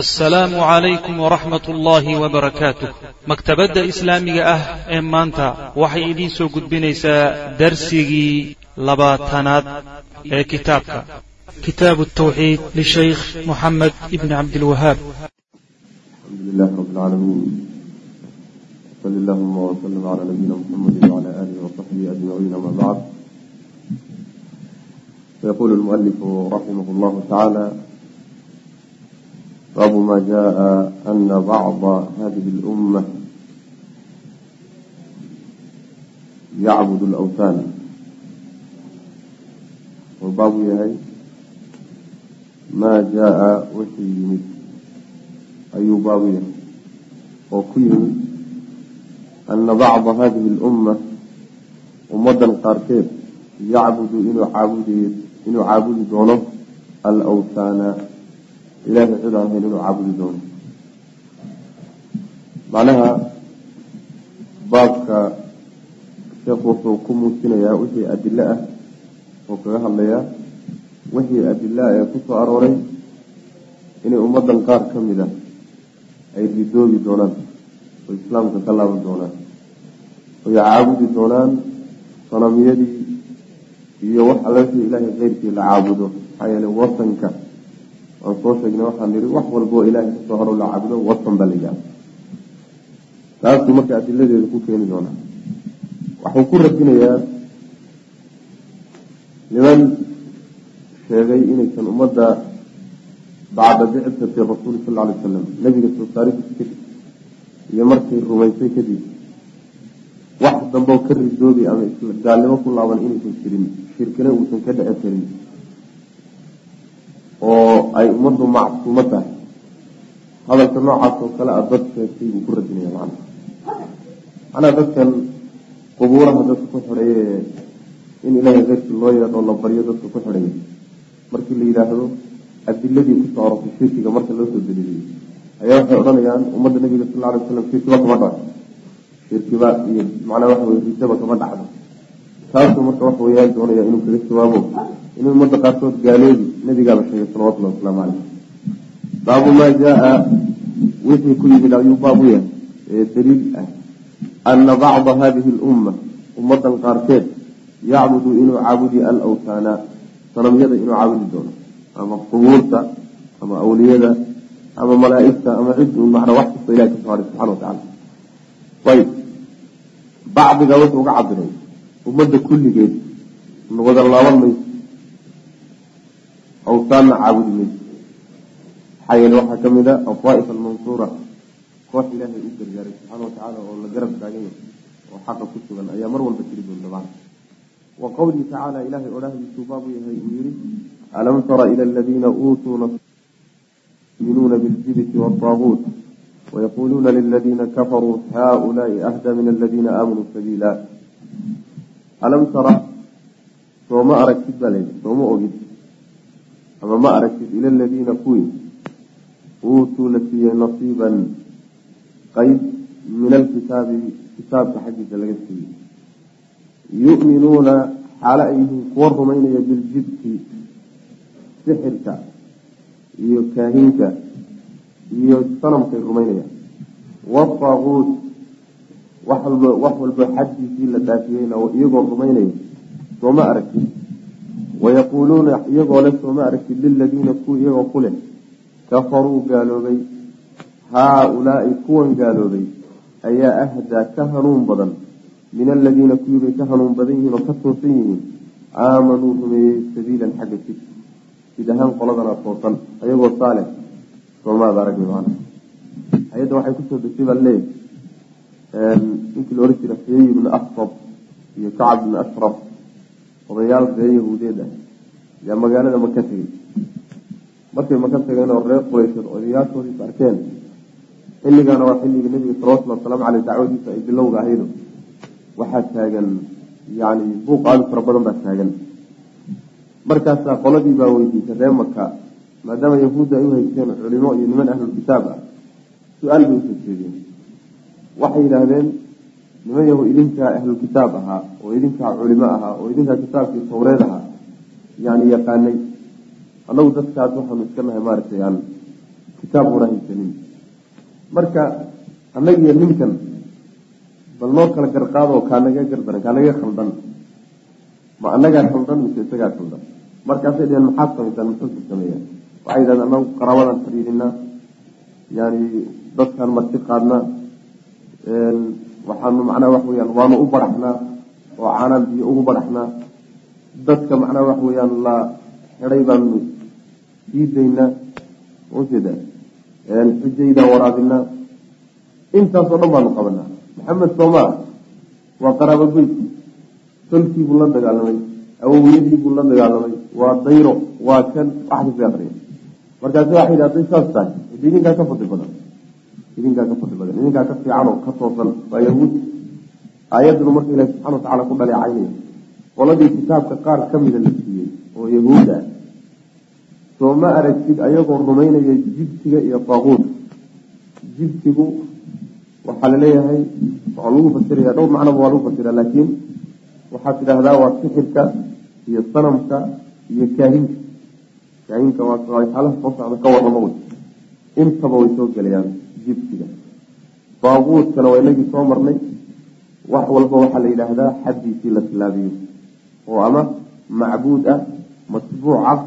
asalaamu calaykum waraxmat ullaahi wabarakaatuh maktabadda islaamiga ah ee maanta waxay idiin soo gudbinaysaa darsigii labaatanaad ee kitaabka. Kitaabu tawxiid lishaykh moxamed ibni cabdilwahaab alxamdu lmualifu raximah llahu tacaala baabu ma jaءa ana bacda hadihi اlأumة yacbud اlأwthan wuxuu baabu yahay maa jaءa wixii yimid ayuu baabu yahay oo ku yimid ana bacda hadihi اlأumة ummadan qaarkeed yacbudu inuu caabudi inuu ilahay cid aan inuu caabudi doono macnaha baabka sheekhu wuxuu ku muujinayaa wixii adilo ah oo kaga hadlayaa wixii adila ee ku soo arooray inay ummadan qaar ka mid a ay ridoobi doonaan oo islaamka ka laaban doonaan oy caabudi doonaan sanamiyadii iyo wax alla wixii ilaahay keyrkii la caabudo maxaa yeele wasanka aan soo sheegnay waxaan nihi wax walba oo ilaahay ka soo haro la caabudo wasan baa la yidhaha taasuu marka adiladeeda ku keeni doonaa. Waxuu ku radinayaa niman sheegay inaysan ummadda bacda bicati rasuuli sal alay wasalam nabiga soo saaridiisa kadib iyo markay rumaysay kadib. Wax dambeo ka ridoobi ama gaalnimo ku laaban inaysan jirin shirkina uusan ka dhece karin oo ay ummaddu macsuumo tahay hadalka noocaas oo kale a dad sheegtay buu ku radinaya macna macnaha dadkan qubuuraha dadka ku xidhaye in ilaahay keyrkii loo yeedho la baryo dadka ku xidhaya markii la yidhaahdo adiladii ku soo arortay shirkiga marka loo soo daliiliyey ayaa waxay odhanayaan ummadda nabiga sal alay waslam shirkiba kama dhaco shirkiba iyo macnaa waxa weye ridaba kama dhacdo taasuu marka waxa weyaan doonaya inuu kaga jawaabo in ummadda qaarkood gaaloobi nabigaaba sheegay salawatullahi wasalaamu caleyh baabu maa jaa wixii ku yimid ayuu baabu yahay ee daliil ah. Ana bacda hadihi lumma ummadan qaarkeed yacbudu inuu caabudi alawtaana sanamyada inuu caabudi doono. Ama qubuurta ama awliyada ama malaaigta ama cid un macnaa wax kasta ilahi ka soo haray subxana watacala ayb bacdiga wuxuu uga cabiray ummadda kulligeed wada laaban mayso awtaanna caabudi mayso maxaa yeele waxaa ka mid a aldaa'if almansuura koox ilaahay u gargaaray subxaana watacaala oo la garab taagan yahay oo xaqa ku sugan ayaa mar walba jiri doonta macna wa qowlihi tacaala ilahay odhahdiisuu baabu yahay uu yihi alam tara ila aladiina uutuu yuminuuna biljibti waataaguut wayaquluuna liladiina kafaruu haulaai ahda min aladiina aamanuu sabiila alam tara sooma aragtid baa layidhi sooma ogid. Ama ma aragtid? Ila aladiina kuwii uutuu la siiyey nasiiban qeyb min alkitaabi kitaabka xaggiisa laga siiyey. Yu'minuuna xaalo ay yihiin kuwa rumaynaya biljibti sixirka iyo kaahinka iyo sanamkay rumaynayaan. Wataaguut wax walba xaddiisii la dhaafiyeyna iyagoo rumaynaya sooma aragtid wayaquuluuna iyagoo le sooma aragtid liladiina kuwa iyagoo ku leh kafaruu gaaloobay. Haa-ulaai kuwan gaaloobay ayaa ahdaa ka hanuun badan. Min aladiina kuwiibay ka hanuun badan yihiin oo ka toosan yihiin. Aamanuu rumeeyey sabiilan xagga jid. Jid ahaan qoladana toosan ayagoo saaleh soomaad aragni hay'adda waxay ku soo degtay baa leeyahy ninkii la ohan jira xuyey ibnu asfab iyo kacab ibnu ashraf odayaal ree yahuudeed ah yaa magaalada maka tegey. Markay maka tageen oo reer quraysheed odayaashoodiis arkeen xilligaana waa xilligii nabiga salawatullhi wasalaamu caleyh dacwadiisa ay bilowga ahaydo waxaa taagan yani buuq aadu fara badan baa taagan. Markaasaa qoladii baa weydiisay ree maka maadaama yahuudda ay u haysteen culimo iyo niman ahlulkitaab ah su'aal bay u soo jeedeen waxay yidhaahdeen niman yahu idinkaa ahlulkitaab ahaa oo idinkaa culimo ahaa oo idinkaa kitaabkii tawreed ahaa. Yani yaqaanay annagu dadkaas waxaanu iska nahay maaragtay aan kitaab una haysanin marka annagiyo ninkan bal noo kala garqaado kaa naga gardaran kaa khaldan. Ma annagaa khaldan mise isagaa khaldan? Markaasay dheheen maxaad samaysaan muxuusa sameeyaan? Waxay yidhahdeen anagu qaraabadan xiriirinaa yani dadkan marti qaadnaa waxaanu macnaha wax weyaan waanu u baraxnaa oo caanaan biyo ugu baraxnaa. Dadka macnaha wax weyaan la xidhay baanu sii daynaa ujeeda xujaydaa waraabinaa. Intaasoo dhan baanu qabanaa. Maxamed sooma waa qaraabo goydkii tolkii buu la dagaalamay. Awowyadii buu la dagaalamay. Waa dayro waa kan wax ka sii aqriya markaasi waxay yidhi saas tahay. Hadi idinkaa ka fadli badan idinkaa ka fadli badan idinkaa ka fiican oo ka toosan waa yahuud. Aayaddunu marka ilahi subxana watacala ku dhaleecaynaya qoladii kitaabka qaar ka mida la siiyey oo yahuud ah soo ma aragtid ayagoo rumaynaya jibtiga iyo taaquudka jibtigu waxaa la leeyahay waxaa lagu fasiraya dhowr macnoba waa lagu fasira laakiin waxaad tidhaahdaa waa sixirka iyo sanamka iyo kaahinka. Kaahinka waa xaalaha soo socda ka warramo wey. Intaba way soo gelayaan jibtiga baaquudkana waa inagii soo marnay. Wax walba waxaa la yidhaahdaa xaddiisii la tilaabiyo. Oo ama macbuud ah matbuuc ah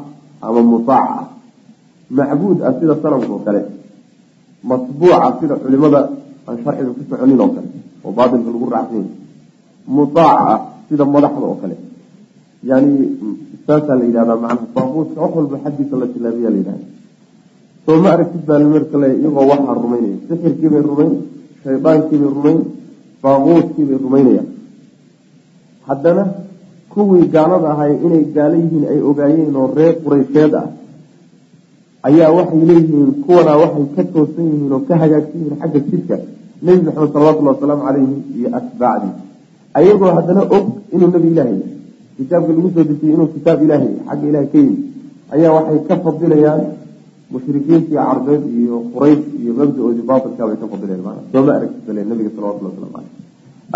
ama mutaac ah. Macbuud ah sida sanamka oo kale. Matbuuca sida culimada aan sharciga ku soconin oo kale. Oo baatilka lagu raacsan yahay mutaac ah sida madaxda oo kale. Yani saasaa la yidhahdaa macnaha baaquudka wax walba xaddiisa la tilaabiya la yidhahda soo ma aragtid baa marka le iyagoo waxaa rumaynaya. Sixirkiibay rumayn shaydaankiibay rumayn baaquudkiibay rumaynayaan haddana kuwii gaalada ahay inay gaalo yihiin ay ogaayeen oo reer quraysheed ah ayaa waxay leeyihiin kuwanaa waxay ka toosan yihiin oo ka hagaagsan yihiin xagga jidka nebi maxamed salawatullhi wasalaamu calayhi iyo atbaacdii ayagoo haddana og inuu nebi ilaahay kitaabka lagu soo dejiyey inuu kitaab ilaahay xagga ilahay ka yimi ayaa waxay ka fadilayaan mushrikiintii carbeed iyo quraysh iyo mabdaoodii baatilkaa bay ka fadilayan maana sooma aragtid nabiga salawatulli waslamu caleyh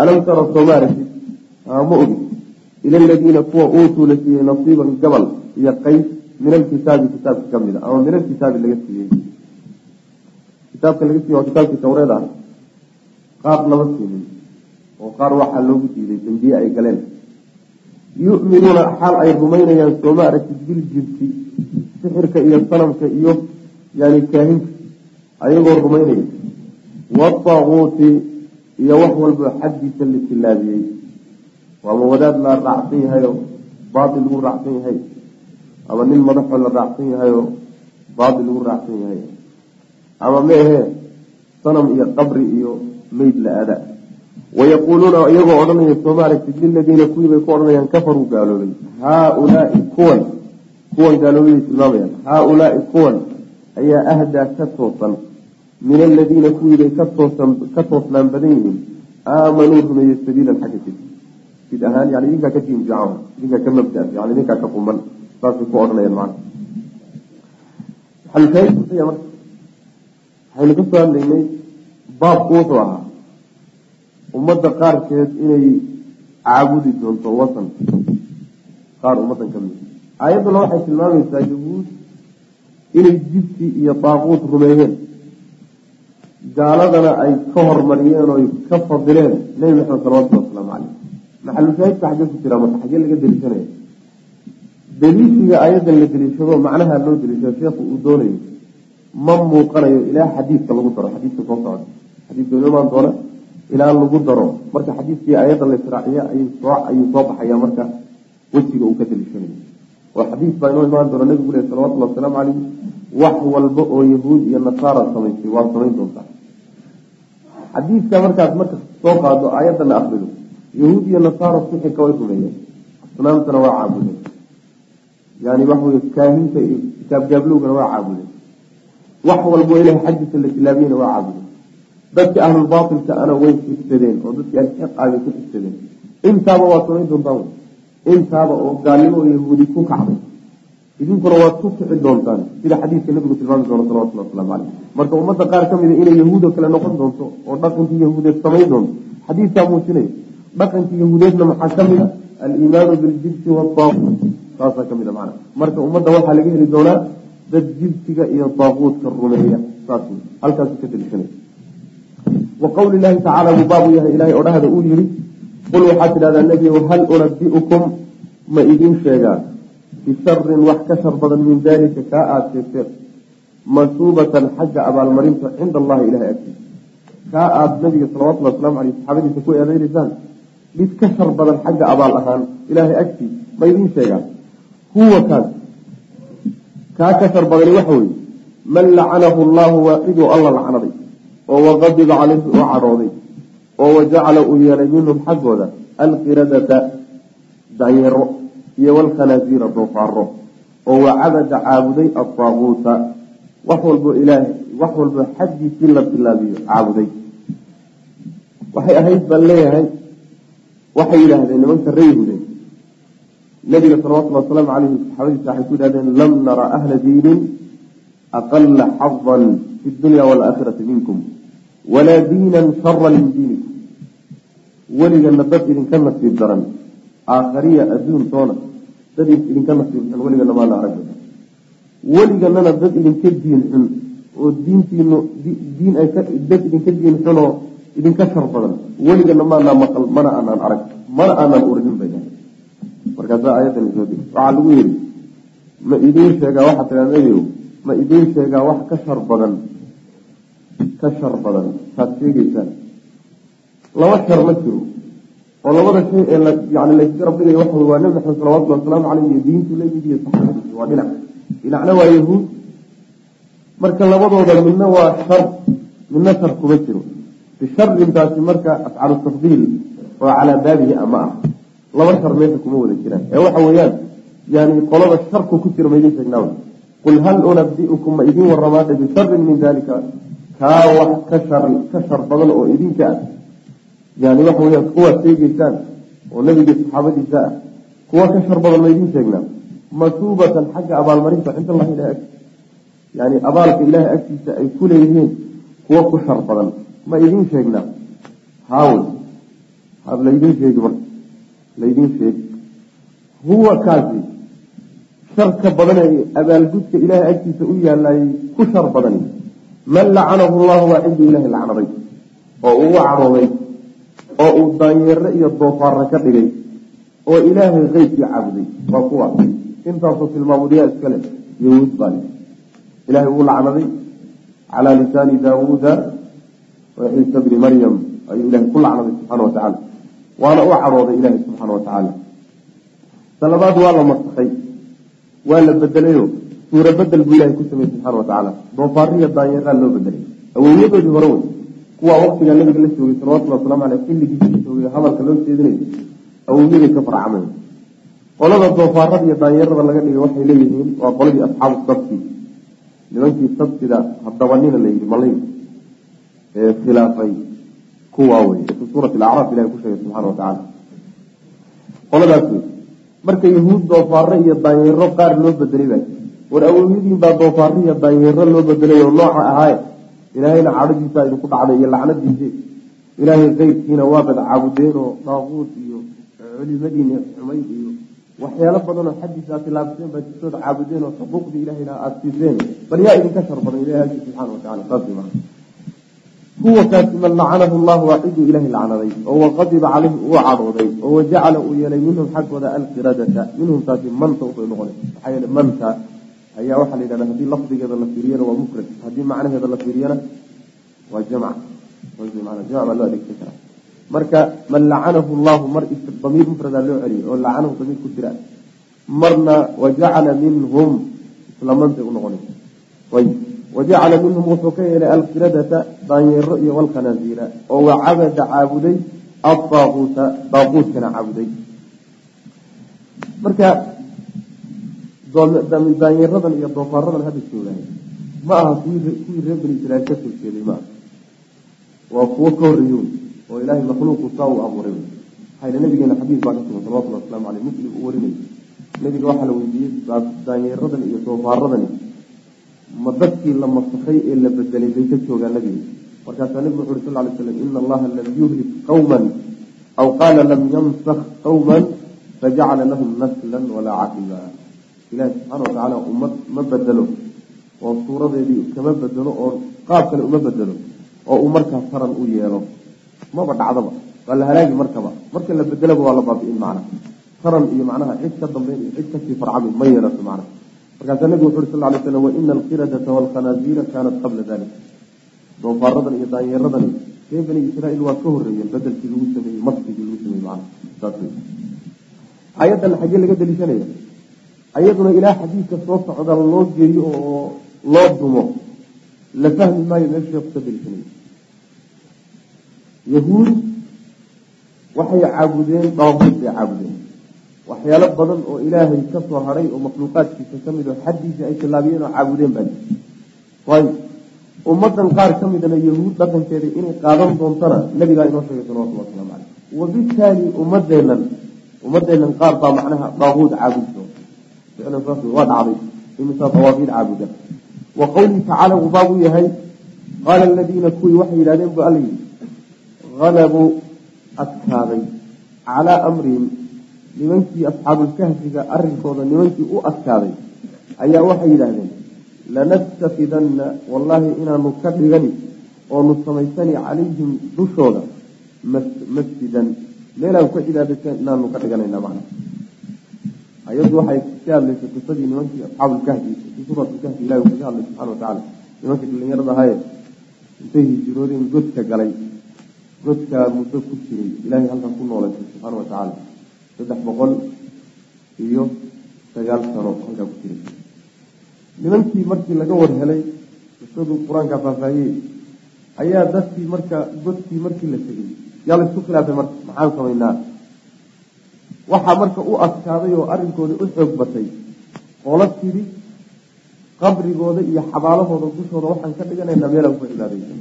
alam tara sooma aragtid? Ma ogi. Ila aladiina kuwa uutuu la siiyey nasiiban gabal iyo qays min alkitaabi kitaabka ka mid a ama min alkitaabi laga siiyey. Kitaabka laga siiyey waa kitaabkii tawreed ah. Qaar lama siinin oo qaar waxaa loogu diiday dambiye ay galeen. Yu'minuuna xaal ay rumaynayaan sooma aragtid biljibti sixirka iyo sanamka iyo yani kaahinka ayagoo rumaynaya. Wataaquuti iyo wax walba xaddiisa la tilaabiyey. Waama wadaad la raacsan yahayoo baatil lagu raacsan yahay? Ama nin madaxoo la raacsan yahayoo baatil lagu raacsan yahay? Ama meehee sanam iyo qabri iyo meyd la aada? Wayaquuluuna iyagoo odhanaya sooma aragtid liladiina kuwii bay ku odhanayaan kafaruu gaaloobay haaulaai kuwan kuwan gaaloobaday tilmaamayaan haaulaai kuwan ayaa ahdaa ka toosan. Min aladiina kuwiibay ka toosnaan badan yihiin. Aamanuu rumeeyey sabiilan xagga jid jid ahaan yani idinkaa ka fiican idinkaa ka mabda yani idinkaa ka quman saasay ku odhanayaan macana maxalushaahidkuxuya marka waxaynu ka soo hadlaynay baabku wuxuu ahaa ummadda qaarkeed inay caabudi doonto wasan qaar ummaddan ka mid aayadduna waxay tilmaamaysaa yahuud inay jibti iyo daaquud rumeeyeen. Gaaladana ay ka hormariyeen oo ay ka fadileen nebi maxamed salawatullhi wasalaamu caleyh maxalushaahidka xaggee ku jiraa marka xaggee laga deliishanaya? Deliishiga aayaddan la deliishado macnaha loo deliishado sheekhu uu doonayo ma muuqanayo ilaa xadiidka lagu daro. Xadiidka soo socda. Xadiidka imaan doona ilaa lagu daro. Marka xadiidkii aayadda la israaciya ayuu soo baxaya marka wejiga uu ka deliishanayo oo xadiis baa inoo imaan doona nabigu leh salawatullhi wasalaamu caleyh wax walba oo yahuud iyo nasaara samaysay waad samayn doontaa xadiidka markaad marka soo qaado aayaddana akrido yahuud iyo nasaara sixirka way rumeeyeen asnaamtana waa caabudeen. Yani waxa wey kaahinta iyo kitaabgaablowgana waa caabudeen. Wax walbo ilahay xaggiisa la tilaabiyena waa caabudeen. Dadkii ahlulbaatilka ana way xigsadeen oo dadkii alxiqaabay ku xigsadeen intaaba waad samayn doontaan intaaba oo gaalnimo yahuudi ku kacday. Idinkuna waad ku kici doontaan. Sida xadiidka nabigu tilmaami doono salawatulli waslamu caleyh marka ummadda qaar ka mida inay yahuudo kale noqon doonto oo dhaqankii yahuudeed samayn doonto xadiidkaa muujinaya dhaqankii yahuudeedna maxaa ka mida aliimaanu biljibti waaaquut saasaa ka mida macna. Marka ummadda waxaa laga heli doonaa dad jibtiga iyo daaquudka rumeeya. Saas halkaasu ka daliishanay. Wa qowli llahi tacaala buu baabu yahay. Ilahay oo dhahda uu yihi qul waxaad tidhahdaa nebiyow hal unabi'ukum ma idiin sheegaa bisharin wax ka shar badan min dalika kaa aada sheegteen masuubatan xagga abaalmarinta cinda allahi ilahay agtiisa kaa aada nabiga salawatulli waslamu aleyh saxaabadiisa ku eedeynaysaan mid ka shar badan xagga abaal ahaan ilaahay agtiisa ma idiin sheegaa huwa kaas kaa ka shar badani waxa weeye man lacanahu allahu waaciduu alla lacnaday oo waqadiba caleyhi u cadhooday oo wajacala uu yeelay minhum xaggooda alqiradata danyeero iyo walkhanaasiira doofaaro oo wacabada caabuday adaaguuta wax walbo ilaahay wax walbo xaggiisii la bilaabiyo caabuday. Waxay ahayd baan leeyahay waxay yidhaahdeen nimanka reehude nabiga salawatulli wasalaamu caleyhi saxaabadiisa waxay ku yidhahdeen lam nara ahla diinin aqala xadan fi dunya waalaakhirati minkum walaa diinan sharan min diinikum weligana dad idinka nasiib daran aakhariya adduuntoona dad idinka nasiib xun weligana maana arag. Weliganana dad idinka diin xun oo diintiinu diin dad idinka diin xun oo idinka shar badan weligana maanaa maqal mana aanaan arag mana aanaan urinin bay markaasaa aayaddan soo diri waxaa lagu yidhi ma idiin sheegaa waxaa tiraa nebigow ma idiin sheegaa wax ka shar badan ka shar badan. Saad sheegeysaan laba shar ma jiro. Oo labada shay ee laysgarab dhigayo waxa waa nabi maxamed salawatullhi wasalaamu caleyh iyo diintu la mid iyo saxaabadiisa waa dhinac. Dhinacna waa yahuud. Marka labadooda midna waa shar midna shar kuma jiro. Bisharintaasi marka afcalu tafdiil oo calaa baabihi ama ah. Laba shar meesha kuma wada jiraan. Ee waxa weeyaan yani qolada sharku ku jira maidin sheegnaa qul hal unabiukum ma idin waramaadha bisharin min dalika kaa wax ka shar badan oo idinka ah yani waxa weyaan kuwaad sheegeysaan oo nabiga saxaabadiisa ah. Kuwa ka shar badan ma idin sheegnaa. Masuubatan xagga abaalmarinta cinda allahi ilahi agtiisa. Yani abaalka ilaahay agtiisa ay ku leeyihiin kuwa ku shar badan ma idin sheegnaa. Haawey laydin sheegi marka laydin sheegi. Huwa kaasi sharka badan ee abaalgudka ilaahay agtiisa u yaalayay ku shar badani. Man lacanahu llahu waa ciduu ilahay lacnaday oo uu u cadhooday oo uu daanyeere iyo doofaarra ka dhigay oo ilaahay keybkii caabuday waa kuwa intaasoo tilmaamudyaa iskale yahuud baa ilahay wuu lacnaday calaa lisaani daawuuda wa ciisa bni maryam ayuu ilahay ku lacnaday subxaana wa tacaala. Waana u cadhooday ilahay subxaana wa tacaala. Talabaad waa la masakay waa la bedelayo suura bedel buu ilahay ku sameeyey subxana wa tacaala. Doofaariya daanyeeraa loo bedelay awowyadoodii hore wey kuwaa waktigaa nabiga la joogay salawatulli waslamu aleyh xilligiisa joogay hadalka loo jeedinayo awowyaday ka farcameen qolada doofaarada iyo daanyeerada laga dhigay waxay leeyihiin waa qoladii asxaabu sabti. Nimankii sabtida hadabanina la yidhi malay. Ee khilaafay kuwaa wey fi suurati ilahay ku sheegay subxana wa tacaala qoladaas wey marka yahuud doofaaro iyo daanyeero qaar loo bedelay baa war awowyadiin baa doofaaro iyo daanyeero loo bedelay oo nooca ahaaye ilaahayna cadhadiisa idinku dhacday iyo lacnadiisi ilaahay keyrkiina waa bad caabudeen oo daaquud iyo culimadiina xumayd iyo waxyaalo badanoo xaggiisa aad tilaabseen baa jirtood caabudeen oo xuquuqdii ilahayna aada siiseen bal yaa idinka shar badan ilahay agti subxana watacala saas maa huwa kaasi man lacanahu llahu waa ciduu ilahay lacnaday oo waqadiba caleyhi uu cadhooday oo wajacala uu yeelay minhum xaggooda alqiradata minhum taasi manta ubay noqonay. Maxaa yeele manta ayaa waxaa la yidhahda haddii lafdigeeda la fiiriyana waa mufrad haddii macnaheeda la fiiriyana waa jamc. Jamc baa loo adeegsan karaa. Marka man lacanahu llahu mar damiir mufradaa loo celiyay oo lacanahu damiir ku jira marna wajacala minhum isla mantay unoqonaysa wajacala minhum wuxuu ka yeelay alqiradata daanyeero iyo walkhanaasiira oo wacabada caabuday adaaquuta daaquutkana caabuday. Marka daanyeeradan iyo doofaaradan hadda joogaay ma aha kuwii reer bani israiil ka soo jeeday ma aha. Waa kuwo ka horreeyo oo ilaahay makhluuqu saa uu abuuray. Maxayna nabigeena xadiis baa ka sugan salawatulli waslamu aleyh muslim uu warinayay nabiga waxaa la weydiiyey daanyeeradan iyo doofaaradan ma dadkii la masakay ee la bedelay bay ka joogaan nabiga markaasaa nabigu wuxu uri sal ly slam ina allaha lam yuhlik qawman. Aw qaala lam yamsak qawman fajacala lahum naslan walaa caqiba ilahi subxaana watacaala ummad ma bedelo oo suuradeedii kama bedelo oo qaab kale uma bedelo oo uu markaa taran u yeelo maba dhacdaba waa la halaagi markaba marka la bedelaba waa la baabi'in macna taran iyo macnaha cid ka dambeyn iyo cid ka sii farcami ma yeelato macna markaasaa nabigu wuxu uri sal lay slam waina alqiradata waalkhanaasiira kaanat qabla dalik doofaaradan iyo daanyeeradani ree bani israaiil waa ka horeeyeen bedelkii lagu sameeyey maskigii lagu sameeyey macna saas wey ayaddan xaggee laga daliishanaya ayaduna ilaa xadiidka soo socda loo geeyo oo loo dumo. La fahmi maayo ka daliishanaya yahuud waxay caabudeen daabuud bay caabudeen. Waxyaalo badan oo ilaahay ka soo oo makhluuqaadkiisa ka mid oo xaddiisa ay tilaabiyeen oo caabudeen baa jira waayo ummadan qaar ka midana yahuud dhaqankeeda inay qaadan doontana nabigaa inoo sheegay salawatullah waslamu caleyh wabitaali ummadeennan ummadeennan qaar baa macnaha daabuud caabudi saas waa dhacday imisaa dawaabiid caabuda wa qawlihi tacaala uu baabu yahay qaala aladiina kuwii waxay yidhahdeen bu alla yidhi halabuu adkaaday calaa amrihim nimankii asxaabulkahfiga arrinkooda nimankii u adkaaday ayaa waxay yidhaahdeen lanastafidanna wallaahi inaanu ka dhigani oonu samaysani calayhim dushooda masjidan meelaan ku cibaadaysan inaanu ka dhiganayna macna ayaddu waxay ka hadlaysay qisadii nimankii asxaabulkahfi fi suuratlkahfi ilahi wuxuu ka hadlay subxana watacaala nimankii dhallinyarada ahaye intay hijiroodeen godka galay. Godkaa muddo ku jiray ilaahay halkan ku noolaysa subxaana watacaala saddex boqol iyo sagaal sano halkaa ku jiray. Nimankii markii laga war helay qisadu qur'aanka faahfaahiyey ayaa dadkii marka godkii markii la tegey yaa la isku khilaafay marka maxaan samaynaa waxaa marka u adkaaday oo arrinkooda u xoog batay. Oola tidhi qabrigooda iyo xabaalahooda dushooda waxaan ka dhiganaynaa meelaan ku cibaadaysan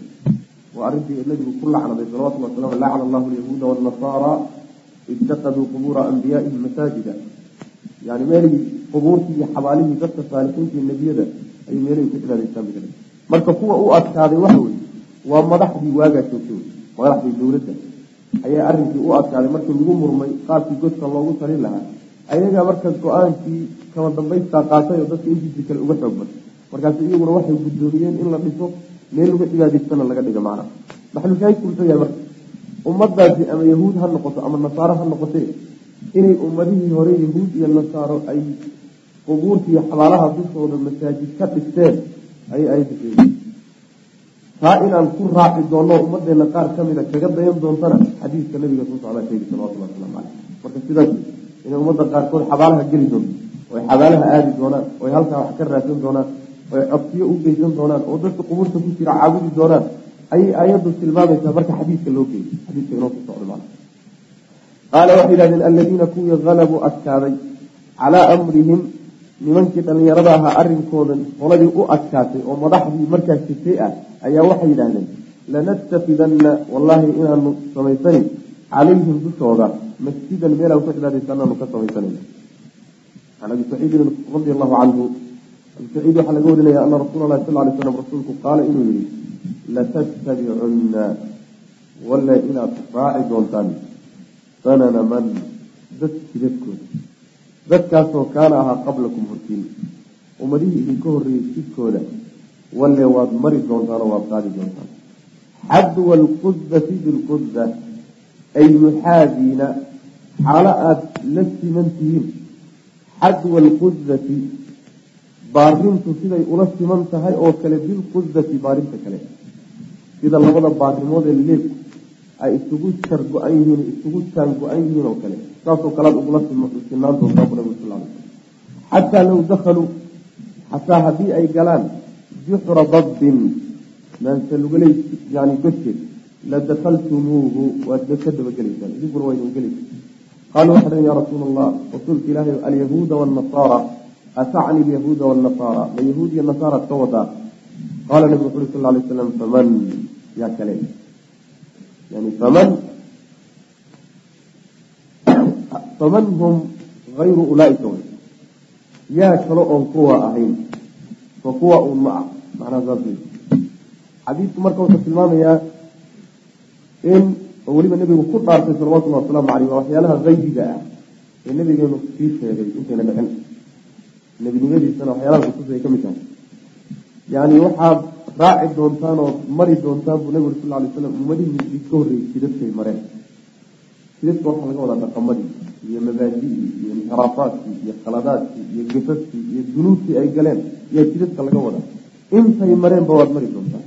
waa arrintii nabigu ku lacnaday salawatulli wasalam lacna allahu alyahuuda waannasaara itakaduu qubuura anbiyaa'ihim masaajida. Yani meelihii qubuurtii iyo xabaalihii dadka saalixiintii nebiyada ay meelahay ku cibaadaystaan marka kuwa u adkaaday waxa weye waa madaxdii waagaa joogtay. Madaxdii dowladda ayaa arrinkii u adkaaday markii lagu murmay qaabkii godka loogu talin lahaa. Ayagaa marka go'aankii kama dambaystaa qaatay oo dadka intiisii kale uga xoog batay markaas iyaguna waxay guddoomiyeen in la dhiso meel laga cibaadaystana laga dhiga macna. Maxalushaahidku muxuu yahay marka ummadaasi ama yahuud ha noqoto ama nasaaro ha noqotee inay ummadihii hore yahuud iyo nasaaro ay qubuurta iyo xabaalaha dushooda masaajid ka dhisteen ayay ayadda sheegay taa inaan ku raaci doonno ummadeena qaar ka mida kaga dayan doontana xadiiska nabiga soo socdaa sheegay salawatullah waslamu caleyh marka sidaas inay ummadda qaarkood xabaalaha geli doonto oy xabaalaha aadi doonaan oy halkaa wax ka raadsan doonaan oy codsiyo u geysan doonaan oo dadka qubuurta ku jira caabudi doonaan ayay aayaddu tilmaamaysaa marka xadiiska loo geeyay xadiiska inoo soo socda macna qaala waxay yidhahdeen aladiina kuwii halabuu adkaaday calaa amrihim nimankii dhallinyarada ahaa arrinkooda qoladii u adkaatay oo madaxdii markaas jirtay ah ayaa waxay yidhaahdeen lanastafidanna wallaahi inaanu samaysani calayhim dushooda masjidan meelaan ku cibaadaysanaanu ka samaysanayna can abi saciidin radi allahu canhu abi waxaa laga warinaya ana rasuula lahi sal lay slam rasuulku qaala inuu yihi latattabicunna walla inaad raaci doontaan sanana man dad jidadkooda dadkaasoo kaana ahaa qablakum hortiin ummadihii idinka horreeyey jidkooda. Walle waad mari doontaan oo waad qaadi doontaan. Xadwa alqudati bilqudda ay muxaadiina xaalo aada la siman tihiin xadwa alqudati baarintu siday ula siman tahay oo kale bilqudati baarinta kale. Sida labada baarimood ee leebku ay isugu jar go-an yihiin isugu jaan go-an yihiin oo kale. Saasoo kalead ugula sinaan doontaa bu nabig sal xataa low dakhaluu xataa haddii ay galaan juxra dabbin maansalugaleys yani godkeed la dakaltumuuhu waad ka dabagelaysaan idinkuna waa idin gelaysa qaaluu waxay dhaheen ya rasuula allah rasuulka ilaahay alyahuuda waannasaara atacni alyahuuda waannasaara ma yahuud iyo nasaaraad ka wadaa qaala nabigu wuxu sal lay slam faman? Yaa kale faman hum hayru ulaaika yaa kale oon kuwa ahayn fa kuwa un ma ah xadiidku marka wuxuu tilmaamayaa in oo weliba nebigu ku dhaartay salawatullahi wasalaamu caleyh waa waxyaalaha haybiga ah ee nabigeenu sii sheegay intayna dhicin nebinimadiisana waxyaalaha kutusay ka mid tahay yani waxaad raaci doontaan oo mari doontaan buu nabigu sal alay slam ummadihii idka horreeyey jidadkay mareen. Jidadka waxaa laga wadaa dhaqamadii iyo mabaadidii iyo inxiraafaadkii iyo khaladaadkii iyo gafaskii iyo dunuubtii ay galeen. Yaa jidadka laga wadaa. Intay mareenba waad mari doontaan.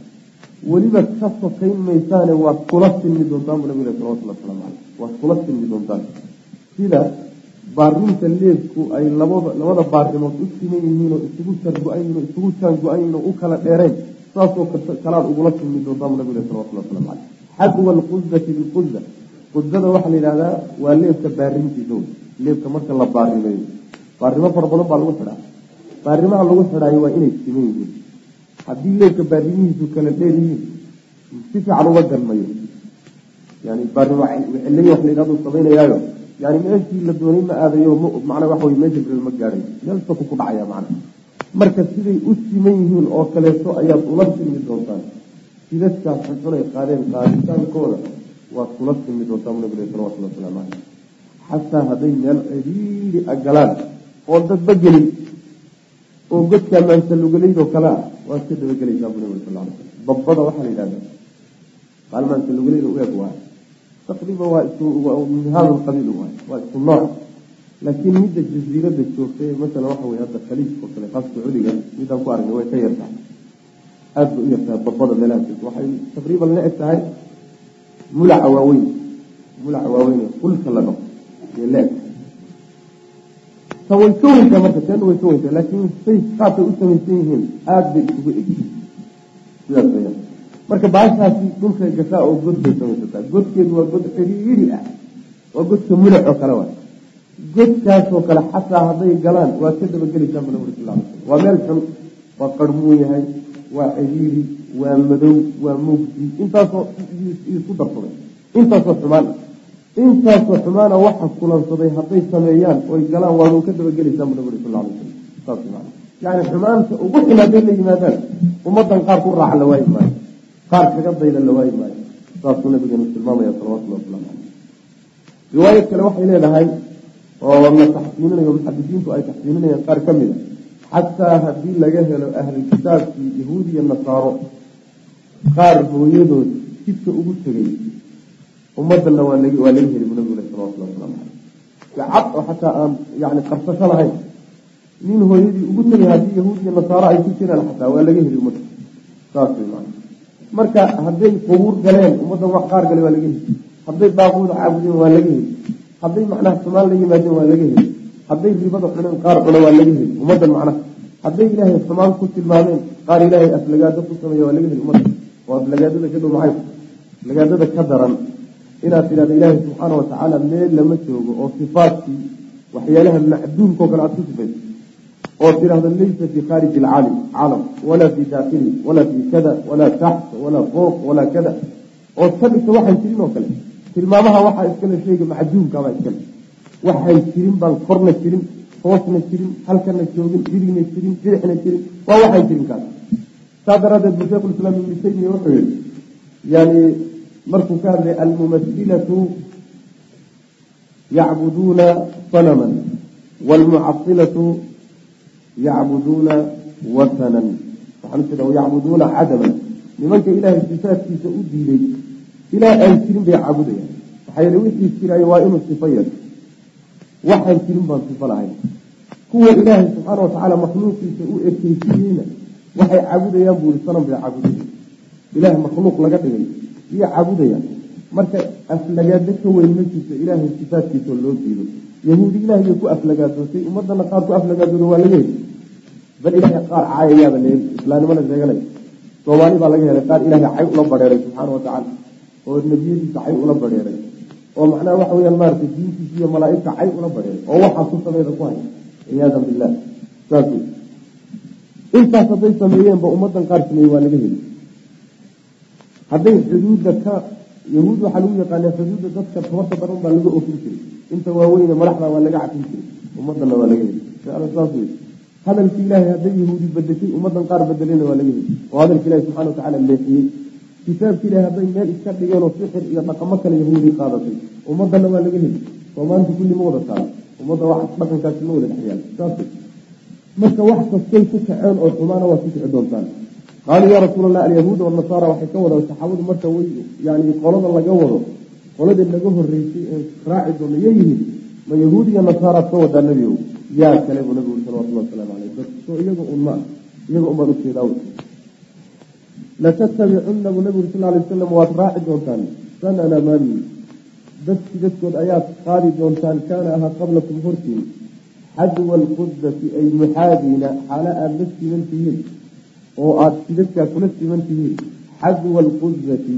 Weliba ka sokayn maysaane waad kula silmi doontaan buu nabigu salawatulli waslamu caleyh waad kula silmi doontaan. Sida baarinta leebku ay labada baarimood u siman yihiin oo isugu sargo-an yihiin oo isugu jaango-an yihiin oo u kala dheereen saasoo kalaad ugula silmi doontaan buu nabigu salawatulli waslamu caleyh xadwa alqudati bilquda qudada waxaa la yidhahdaa waa leebka baarintiisa leebka marka la baarimeeyo baarimo fara badan baa lagu xidhaa. Baarimaha lagu xidhaayo waa inay siman yihiin. Haddii leebka baarimihiisu kala dheer yihiin si fiican uga ganmayo yani baarimo cilay wax la yidhahdo samaynayaayo yani meeshii la doonay ma aadayo macnaa waxa wey meesha birel ma gaadhay meel saku ku dhacaya macna marka siday u siman yihiin oo kaleeto ayaad ula silmi doontaan. Sidadkaas xunxun ay qaadeen qaaditaankooda waad kula silmi doontaan nabiga salawatulli wasalaamu caleyh xataa hadday meel ciriiri a oo dadba gelin oo godkaa maansalugaleydoo kale ah waad ka dabagelaysaa bu nabig sal slam babbada waxaa la yidhahda qaal maansalugaleyd u eg waay taqriiban waa isku hada alqabiil waay waa isku nooc laakiin midda jasiirada joogtay masalan waxa wey hadda khaliijka oo kale qaas sacuudiga midaan ku aragnay way ka yartahay. Aada bay u yartahay babbada meelaha joogta waxay taqriiban la eg tahay mulaca waaweyn mulaca waaweyn kulka la dhaqo iyo la eg ta way ka weyntaa marka teena way ka weyntaa laakiin say qaabkay u samaysan yihiin aada bay isugu egyihiin sidaas marka baashaasi dhulkay gashaa oo god samaysataa. Godkeedu waa god xiriiri ah waa godka mulac oo kale waay godkaasoo kale xataa hadday galaan waad ka slam waa meel xun waa qarmuun yahay waa xiriiri waa madow waa mugdi intaasoo isku darsaday intaasoo xumaan. Intaasoo xumaana waxa kulansaday hadday sameeyaan oy galaan waadu ka dabagelaysaa bu nabig sal man yani xumaanta ugu xun hadday la yimaadaan ummadan qaar ku raaca la waayi maayo. Qaar kaga dayda la waayi maayo. Saasuu nabigeenu tilmaamaya salawatulli waslamu caleyh riwaayad kale waxay leedahay oo la taxsiininayo muxadisiintu ay taxsiininayaan qaar ka mid a xataa haddii laga helo ahlulkitaabkii yahuud iyo nasaaro qaar hooyadood jidka ugu tegay ummadana waa lag waa laga heli bu nabigu le salawatulli waslamu caleyh cad oo xataa aan yani qarsasho lahayn nin hooyadii ugu tegay haddii yahuud iyo nasaaro ay ku jiraan xataa waa laga heli ummadda. Saas way maana marka hadday qubuur galeen ummaddan wax qaar gale waa laga heli hadday daaquuda caabudeen waa laga heli hadday macnaha xumaan la yimaadeen waa laga heli hadday ribada cuneen qaar cuna waa laga heli ummaddan macnaha. hadday ilaahay xumaan ku tilmaameen qaar ilaahay aflagaado ku sameeya waa laga heli ummadda. oo aflagaadada ka dhow maxay? aflagaadada ka daran. inaad tidhahdo ilaahay subxaana watacaala meel lama joogo oo sifaadkii waxyaalaha macduumkao kale aad ku sifayso oo tidhaahdo laysa fii khaariji alcaalim caalam walaa fii daakili walaa fii kada walaa taxta walaa fooq walaa kada oo ka dhigta waxaan jirin oo kale tilmaamaha waxaa iskale sheega macduumkaabaa iskale waxaan jirin baan korna jirin hoosna jirin halkana joogin dirigna jirin dirixna jirin. Waa waxaan jirin kaas. Saa daraadeed bu sheikhu islaam ibnu taymiya wuxuu yihi yani markuu ka hadlay almumasilatu yacbuduuna sanaman waalmucasilatu yacbuduuna wasanan. Waxaan ujeeda yacbuduuna cadaman. Nimanka ilaahay sifaadkiisa u diiday ilaah aan jirin bay caabudayaan maxaa yeele wixii jiraayo waa inuu sifo yeesho waxaan jirin baan sifo lahayn. Kuwa ilaahay subxaana watacaala makhluuqiisa u ekeysiiyeyna waxay caabudayaan buu sanam bay caabudaya ilaah makhluuq laga dhigay iyo caabudayaan marka aflagaado ka weyn ma ilaahay sifaadkiisao loo diido. Yahuudi ilaahiyay ku aflagaadootay ummadana qaar ku aflagaadooda waa laga heli bal ilaahay qaar caayayaaba la heli sheeganay. Soomaali baa laga helay qaar ilaahay cay ula badheeray subxaana watacaala oo nebiyadiisa cay ula badheeray oo macnaha waxa weyaan maaragtay diintiisa iyo malaaigta cay ula badheeray oo waxaa ku sameeda ku hay ciyaadan billah saas intaas hadday sameeyeenba ummadan qaar sameeyey waa laga heli hadday xuduudda ka yahuud waxaa lagu yaqaanaa xuduudda dadka tabarta daran baa laga ofin jiray. Inta waaweyne madaxda waa laga cafin jiray. Ummadana waa laga heli saas wey ilaahay hadday yahuudi bedeshay ummadan qaar bedelena waa laga heli oo hadalka ilahi subxana watacaala leexiyey kitaabki ilahay hadday meel iska dhigeen oo sixir iyo dhaqamo kale yahuudi qaadatay ummadana waa laga heli soomaanta kulli ma wada taala ummadda wax dhaqankaasi ma wada dhexyaal saas marka wax kastay ku kaceen oo xumaana waa ku kici doontaan. Qaaluu yaa rasuul allah alyahuuda wanasaara waxay ka wadaan saxaabadu marka way yani qolada laga wado qoladii naga horeysay ee raaci doona ya yihiin ma yahuud iyo nasaaraad ka wadaa nebi ow yaa kale buu nabigu salawatullah wasalaamu caleyh soo iyaga un ma iyaga unbaan u jeedaa latattabicunna buu nabigu sal alay wasalam waad raaci doontaan sanana man dadki dadkood ayaad qaadi doontaan kaana ahaa qablakum hortiin xadwa alqudati ay muxaadiina xaalo aada la siman tihiin oo aada sidadkaa kula siman tihiin xadwa alqudati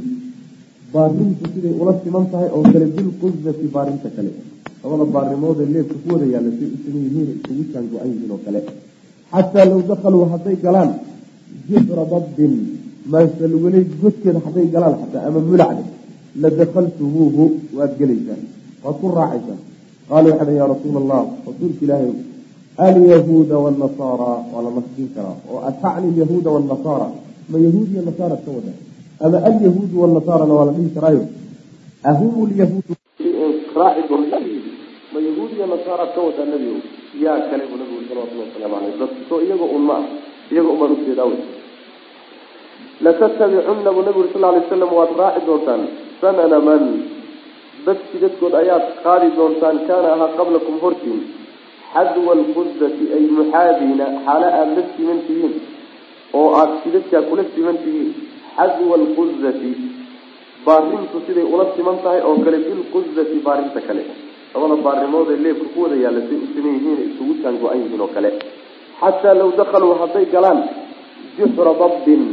baarintu siday ula siman tahay oo kale bilqudati baarinta kale labada baarimoodee leebka ku wada yaalla say u siman yihiin isugu jaan go-an yihiin oo kale xataa low dakaluu hadday galaan jifra dabbin maasalweley godkeeda hadday galaan xataa ama mulacda ladakaltumuuhu waad gelaysaan. Waad ku raacaysaan. Qaalu waxay dhan yaa rasuula allah rasuulka ilaahay alyahuuda wanasaara waa la nasbin karaa. Oo atacni alyahuuda wanasaara ma yahuud iyo nasaara ka wada ama alyahuudu wanasaarana waa la dhihi karaayo? Ahum lyahuudu raaci doonta ma yahuud iyo nasaara ka wada nebigo yaa kale buu nabigu salawatullah wasalaamu caleyh bas soo iyaga un ma iyaga unbaan u jeedaa wey latattabicunna buu nabigu uri sal lay waslam waad raaci doontaan sanana man dadki dadkood ayaad qaadi doontaan kaana ahaa qablakum hortiin xadwa alqudati ay muxaadiina xaalo aada la siman tihiin oo aada sidadkaa kula siman tihiin xadwa alqudati baarintu siday ula siman tahay oo kale bilqudati baarinta kale labada baarimoodee leebka ku wada yaalla say u siman yihiin isugu jaan go-an yihiin oo kale xataa law dakaluu hadday galaan juxra dabbin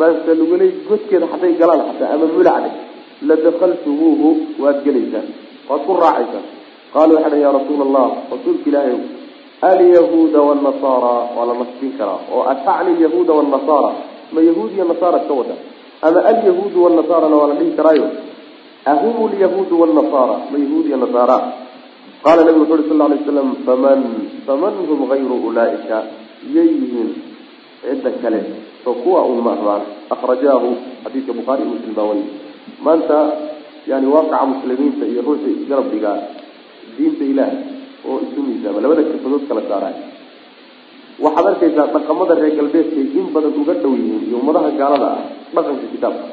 maasalweley godkeeda hadday galaan xataa ama mulacde ladakaltumuuhu waad gelaysaan waad ku raacaysaan qaaluu waxay dhan yaa rasuula allah rasuulka ilaahay alyahuuda wanasaara waa la nasbin karaa oo atacni alyahuuda wanasaara ma yahuud nasaara ka wada ama alyahuudu wanasaarana waa la dhihi karaayo. Ahum lyahuudu wanasaara ma yahuud nasaara. Qaala nabigu wuxu uri sal lay slam faman faman hum gayru ulaaika? Yay yihiin cidda kale oo kuwa un ma ahbaan akrajaahu xadiidka bukhaari muslim baa wariy maanta yani waaqaca muslimiinta iyo ruuxa isgarab diinta ilaah oo isu miisaama labada kafadood kala saaraay waxaad arkaysaa dhaqamada reer galbeedkay in badan uga dhow yihiin iyo ummadaha gaalada ah dhaqanka kitaabka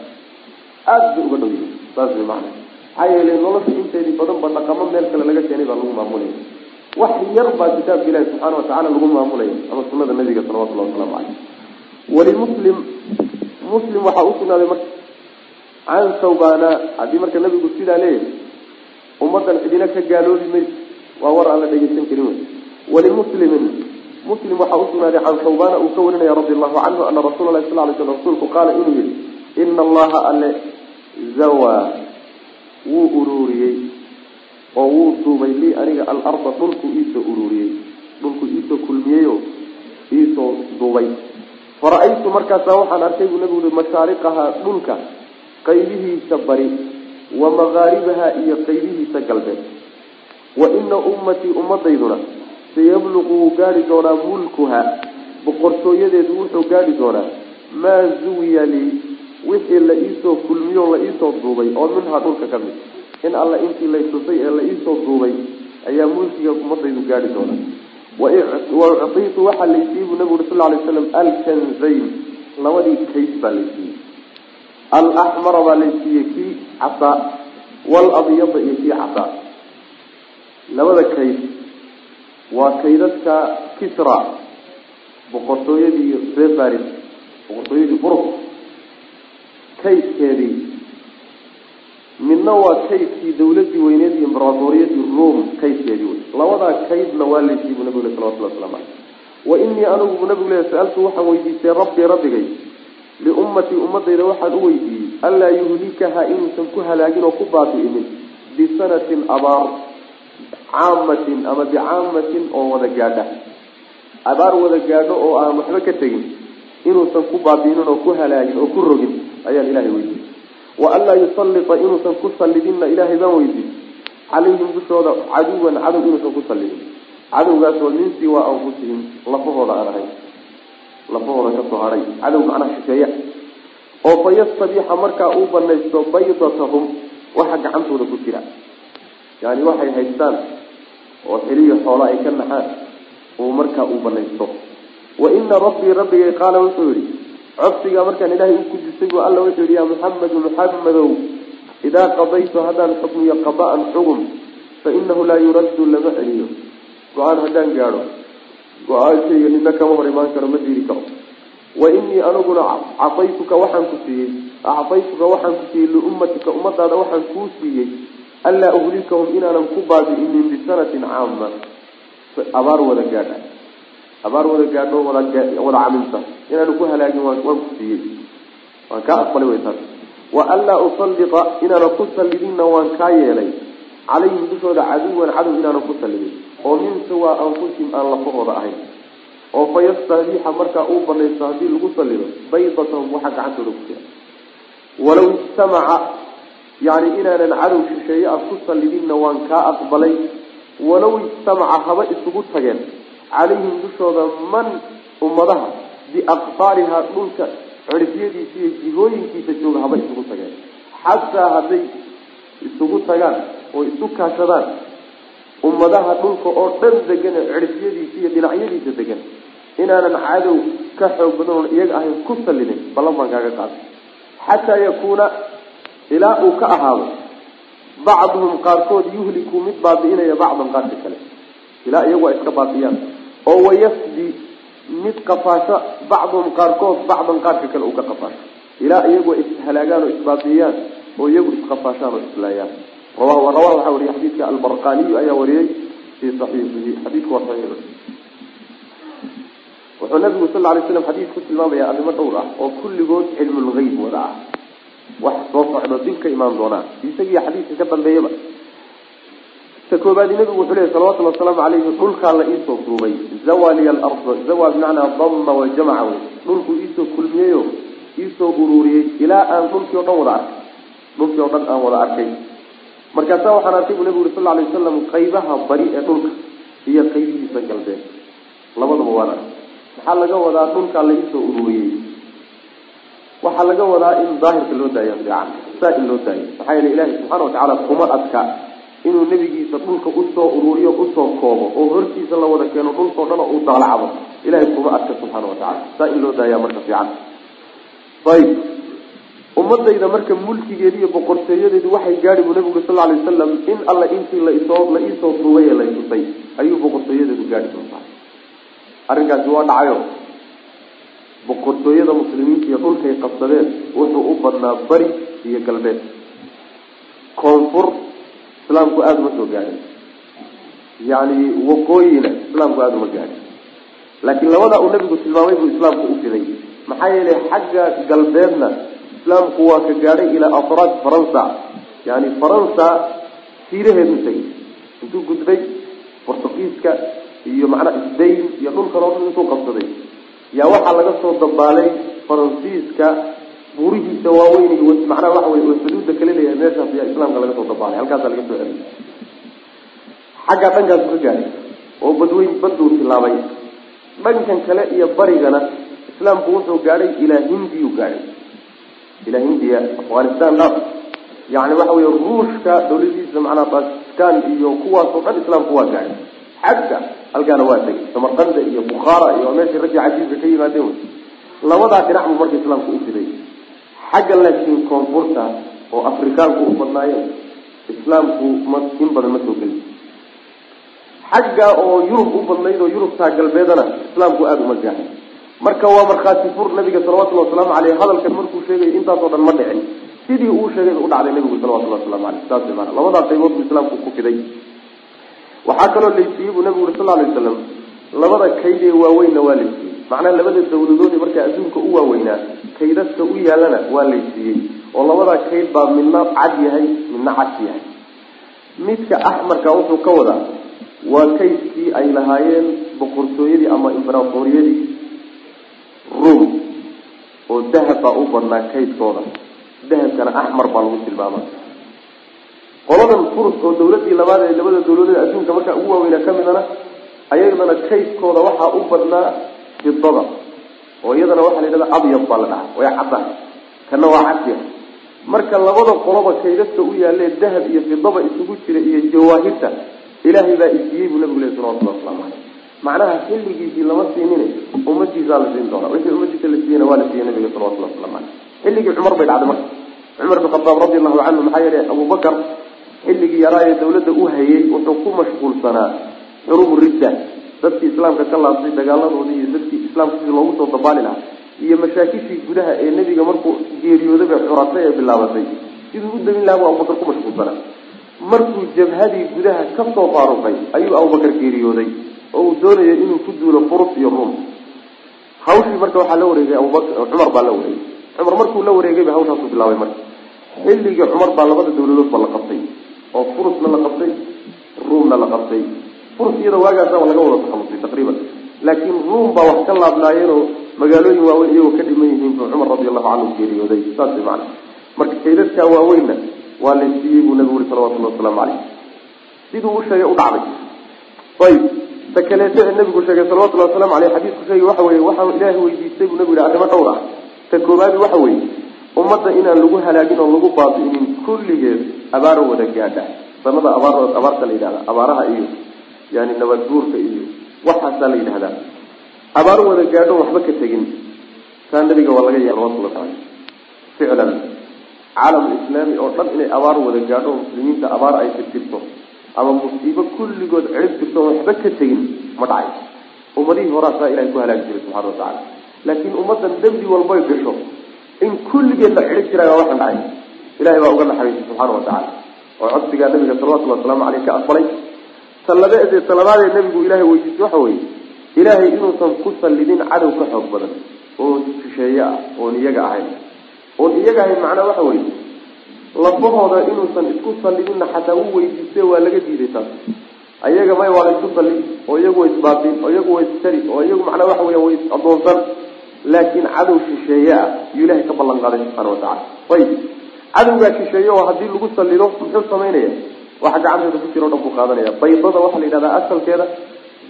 aada bay uga dhow yihiin saas way macna maxaa yeelay nolosha inteedii badan ba dhaqamo meel kale laga keenay baa lagu maamulaya wax yar baa kitaabka ilahi subxaana watacala lagu maamulaya ama sunada nabiga salawatullahi wasalaamu caleyh walimuslim muslim waxaa usugnaaday marka can sawbana haddii marka nabigu sidaa leeyahay ummadan cidina ka gaaloobi mayso waa war aan la dhegeysan karin wey. Walimuslimin muslim waxaa usugnaaday can sawbana uu ka warinaya radi allahu canhu ana rasuula lahi sal lay sl rasuulku qaala inuu yihi ina allaha alle zawaa wuu uruuriyey oo wuu duubay lii aniga alarda dhulku iisoo uruuriyey dhulku iisoo kulmiyeyo iisoo duubay. Fara-aytu markaasaa waxaan arkay buu nabigu ui mashaariqaha dhulka qaybihiisa bari wa makaaribaha iyo qaybihiisa galbeed. Wa ina ummatii ummadayduna sayabluqu wuu gaadhi doonaa mulkuha. Boqortooyadeedu wuxuu gaadhi doonaa maa zuwiya lii wixii la iisoo kulmiyo la iisoo duubay oo minhaa dhulka ka mid in alla intii laytusay ee la iisoo duubay ayaa mulkiga ummadaydu gaadhi doonaa wa uctiitu waxaa laysiiyey buu nabigu uri sal lay slam alkanzayn labadii kays baa laysiiyey alaxmara baa laysiiyey kii casaa walabyada iyo kii casaa labada kayd waa kaydadka kisra boqortooyadii reer faris boqortooyadii buruk kaydkeedii midna waa kaydkii dawladii weyneed iyo imberatoriyadii rome kaydkeedii wey labadaa kaydna waa laysiiy bu nabigu le salawatullah waslamu caleyh wa inii anigu bu nabigu le sa-altu waxaan weydiistay rabbii rabbigay liummatii ummadayda waxaan u weydiiyey anlaa yuhlikaha inuusan ku halaagin oo ku baabi'inin bisanatin abaar caamatin ama bicaamatin oo wada gaadha. Abaar wada gaadho oo aan waxba ka tegin inuusan ku baabi'inin oo ku halaagin oo ku rogin ayaan ilahay weydiiyey wa anlaa yusallita inuusan ku sallidinna ilaahay baan weydiiyey calayhim dushooda caduwan cadow inuusan ku sallidin cadowgaasoo min siwaa anfusihim lafahooda aan ahayn lafahooda ka soo hadhay cadow macnaha shisheeya oo fa yastabiixa markaa uu banaysto baydatahum waxa gacantooda ku jira yani waxay haystaan oo xiliyo xoola ay ka naxaan uu markaa uu banaysto wa ina rabbii rabbigay qaala wuxuu yihi codsigaa markaan ilaahay u gudisay buu alla wuxuu yihi yaa muxamedu muxamedow idaa qadaytu haddaan xukmiyo qada'an xugum fa inahu laa yuraddu lama celiyo. Go'aan haddaan gaadho go'aankayga nina kama hor imaan karo ma diiri karo. Wa inii aniguna cafaytuka waxaan ku siiyey actaytuka waxaan ku siiyey liummatika ummadaada waxaan kuu siiyey anlaa uhlikahum inaanan ku baabi'inin bisanatin caama abaar wada gaadha abaar wada gaadho wada camilta inaanu ku halaagin waan ku siiyey. Waan kaa aqbalay way taas wa anlaa usallita inaanan ku sallidinna waan kaa yeelay. Calayhim dushooda caduwan cadow inaanan ku sallidin. Oo min siwaa anfusihim aan lafahooda ahayn. Oo fa markaa uu banaysto haddii lagu sallido baydatahum waxa gacantooda ku jira. Walaw ijtamaca yani inaanan cadow shisheeye ah ku sallidinna waan kaa aqbalay. Walaw ijtamaca haba isugu tageen calayhim dushooda man ummadaha biaqfaarihaa dhulka cirifyadiisa iyo jihooyinkiisa jooga haba isugu tageen. Xataa hadday isugu tagaan oo isu kaashadaan ummadaha dhulka oo dhan degan ee cirifyadiisa iyo dhinacyadiisa degan inaanan cadow ka xoog badan oon iyaga ahayn ku sallidin ballan baan kaaga qaaday xataa yakuuna ilaa uu ka ahaado bacduhum qaarkood yuhliku mid baabi'inaya bacdan qaarka kale. Ilaa iyagu ay iska baabiyaan oo wayafdi mid qafaasho bacduhum qaarkood bacdan qaarka kale uu ka qafaasho ilaa iyagu ay ishalaagaan oo isbaabi'iyaan oo iyagu isqafaashaan oo islaayaan rawahu waxaa wariyay xadiidka albarqaniyu ayaa wariyey fii saxiixihi. Xadiidku waa saxiix. Wuxuu nabigu sal ly slam xadiis ku tilmaamaya arrimo dhowr ah oo kulligood cilmulgeyb wada ah. Wax soo socdo dib ka imaan doonaa. Isagiiyo xadiiska ka dambeeyaba ta koobaadi nabigu wuxuu lehy salawatullhi wasalaamu calayhi dhulkaa la iisoo duubay. Zawaliya alarda zawa bimacnaa dama wa jamaca wey. Dhulkuu iisoo kulmiyeyo iisoo ururiyey ilaa aan dhulkii o dhan wada arkay. Dhulkii oo dhan aan wada arkay. Markaasaa waxaan arkay buu nabigu uri sal lay wasalam qaybaha bari ee dhulka iyo qaybihiisa galbeed. Labadaba waan arkay. Maxaa laga wadaa dhulkaa la iisoo ururiyey waxaa laga wadaa in daahirka loo daayo fiican. Saa in loo daayo maxaa yeele ilahi subxana watacaala kuma adka inuu nebigiisa dhulka u soo ururiyo u soo koobo oo hortiisa la wada keeno dhulkao dhan oo uu daalacdo. Ilahay kuma adka subxaana watacala saa in loo daaya marka fiican. Ayib. Ummadayda marka mulkigeedi iyo boqortooyadeedu waxay gaadhi buu nabigu sal lay wasalam in alla intii laisoo la iisoo duubay ee laysutay ayuu boqortooyadeedu gaadhi doontaa arrinkaasi waa dhacayo. Boqortooyada muslimiinta iyo dhulkay qabsadeen wuxuu u badnaa bari iyo galbeed. Koonfur islaamku aada uma soo gaadhin. Yani waqooyina islaamku aada uma gaadhin. Laakiin labadaa uu nabigu tilmaamay buu islaamku u fiday. Maxaa yeelay xagga galbeedna islaamku waa ka gaadhay ilaa afraad faransa. Yani faransa siiraheedu tegay. Intuu gudbay portugiiska iyo macnaa sbain iyo dhulkan oo dhan intuu qabsaday. Yaa waxaa laga soo dabaalay faransiiska buurihiisa waaweyn macnaha waxa wey xuduudda kale leeyahay meeshaas yaa islaamka laga soo dabaalay. Halkaasa laga soo celiyay xaggaa dhankaasu ka gaadhay oo badweyn baduu tilaabay dhankan kale iyo barigana islaamku wuxuu gaadhay ilaa hindiyu gaadhay. Ilaa hindiya afghanistan dhaaf yani waxa wey ruushka dawladiisa macnaha bakistan iyo kuwaasoo dhan islaamku waa gaadhay. Xagga halkaana waa tegay samarqanda iyo bukhaara iyo meeshii raggii cajiibka ka yimaadeen. Labadaa dhinac marka islaamku u fiday xagga laakiin koonfurta oo afrikaanku u badnaayeen islaamku ma in badan ma soo gelin. Xagga oo yurub u badnayd oo yurubtaa galbeedana islaamku aada uma gaahay marka waa markhaati fur nabiga salawatullhi wasalaamu caleyh hadalkan markuu sheegay intaasoo dhan ma dhicin. Sidii uu sheegay u dhacday nabigu salawatullahi waslamu aleyh saas maana labadaa qaybood buu islaamku ku fiday. Waxaa kaloo laysiiyey buu nabigu uri sal lay waslam labada kayd ee waaweynna waa laysiiyey macnaha labada dawladood markaa adduunka u waaweynaa kaydadka u yaalana waa laysiiyey oo labadaa kayd baa midna cad yahay midna cas yahay. Midka axmarka wuxuu ka wadaa waa kaydkii ay lahaayeen boqortooyadii ama imberatoriyadii rum oo dahab baa u badnaa kaydkooda. Dahabkana axmar baa lagu tilmaama qoladan furus oo dawladii labaad ee labada dawladood adduunka markaa ugu waaweynaa ka midana ayadana kaydkooda waxaa u badnaa fidada oo iyadana waxaa la yidhahda abyad baa la dhahaa way caddahay kana waa cadya marka labada qoloba kaydadka u yaalee dahab iyo fidaba isugu jira iyo jawaahirta ilaahay baa isiiyey buu nabigu leh salawatullah waslamu caleyh macnaha xilligiisii lama siinin ummadiisaa la siin doona wixii ummadiisa la siiyena waa la siiyey nabiga salawatullah waslamu caleyh xilligii cumar bay dhacday marka. Cumar bin khadaab radi allahu canhu maxaa yeelay abubakar xilligii yaraa ee dawladda u hayay wuxuu ku mashquulsanaa xurubu ridda dadkii islaamka ka laabtay dagaaladoodii iyo dadkii islaamka sidii loogu soo dabaali lahaa iyo mashaakishii gudaha ee nebiga markuu geeriyoodaba curatay ee bilaabatay. Siduu u damin lahaa buu abubakar ku mashquulsanaa markuu jabhadii gudaha ka soo faaruqay ayuu abubakar geeriyooday oo uu doonayay inuu ku duulo furus iyo ruum hawshii marka waxaa la wareegay abubakar baa la wareegay. Cumar markuu la wareegayba hawshaasuu bilaabay marka. Xilligii cumar baa labada dawladoodba la qabtay oo furusna la qabtay ruumna la qabtay furus iyada waagaasaba laga wada takhalusay taqriiban. Laakiin ruum baa wax ka laabnaayeenoo magaalooyin waaweyn iyagoo ka dhiman yihiin buu cumar radi allahu canhu geeriyooday. Saas way macana marka kaydadkaa waaweynna waa la siiyey buu nabigu uri salawatullahi wasalaamu caleyh siduu u sheegay u dhacday. Ayib. Ta kaleeto ee nabigu sheegay salawatullahi wasalamu aleyh xadiisku sheegay waxa weye waxaa ilaahay weydiistay buu nabigu yihi arrimo dhowr ah. Ta koobaadi waxa weeye ummadda inaan lagu halaagin oo lagu baabi'inin kulligeed abaaro wada gaadha. Sanada abaar abaarta la yidhahda abaaraha iyo yani nabad guurka iyo waxaasaa la yidhahdaa abaaro wada gaadho waxba ka tegin. Taa nabiga waa laga ya salawatullah taala. Ficlan caalam islaami oo dhan inay abaar wada gaadho muslimiinta abaar ay tirtirto ama musiibo kulligood cirib tirto waxba ka tegin ma dhacay. Ummadihii horaa saa ilahay ku halaagi jiray subxana wa tacala laakiin ummaddan dembi walbay gasho. In kulligeed la cirib jiray waa waxan dhacay. Ilahay baa uga naxariisay subxaana wa tacala oo codsigaa nabiga salawatullhi wasalaamu caleyh ka aqbalay talabaadee nabigu ilahay weydiisay waxa weeye ilaahay inuusan ku sallidin cadow ka xoog badan oo shisheeye ah oon iyaga ahayn. Oon iyaga ahayn macnaa waxa weeye lafahooda inuusan isku sallidinna xataa u weydiistay waa laga diiday taas. Ayaga may waa la isku sallid oo iyagu way isbaabin oo iyagu way istari oo iyagu macnaa waxa weya way is-adoonsan laakiin cadow shisheeye ah yuu ilahay ka ballan qaaday subxana wa tacala ayib cadowgaa shisheeye oo haddii lagu sallido muxuu samaynaya waxa gacanteeda ku jira o dhan buu qaadanaya. Baydada waxaa la yidhahdaa asalkeeda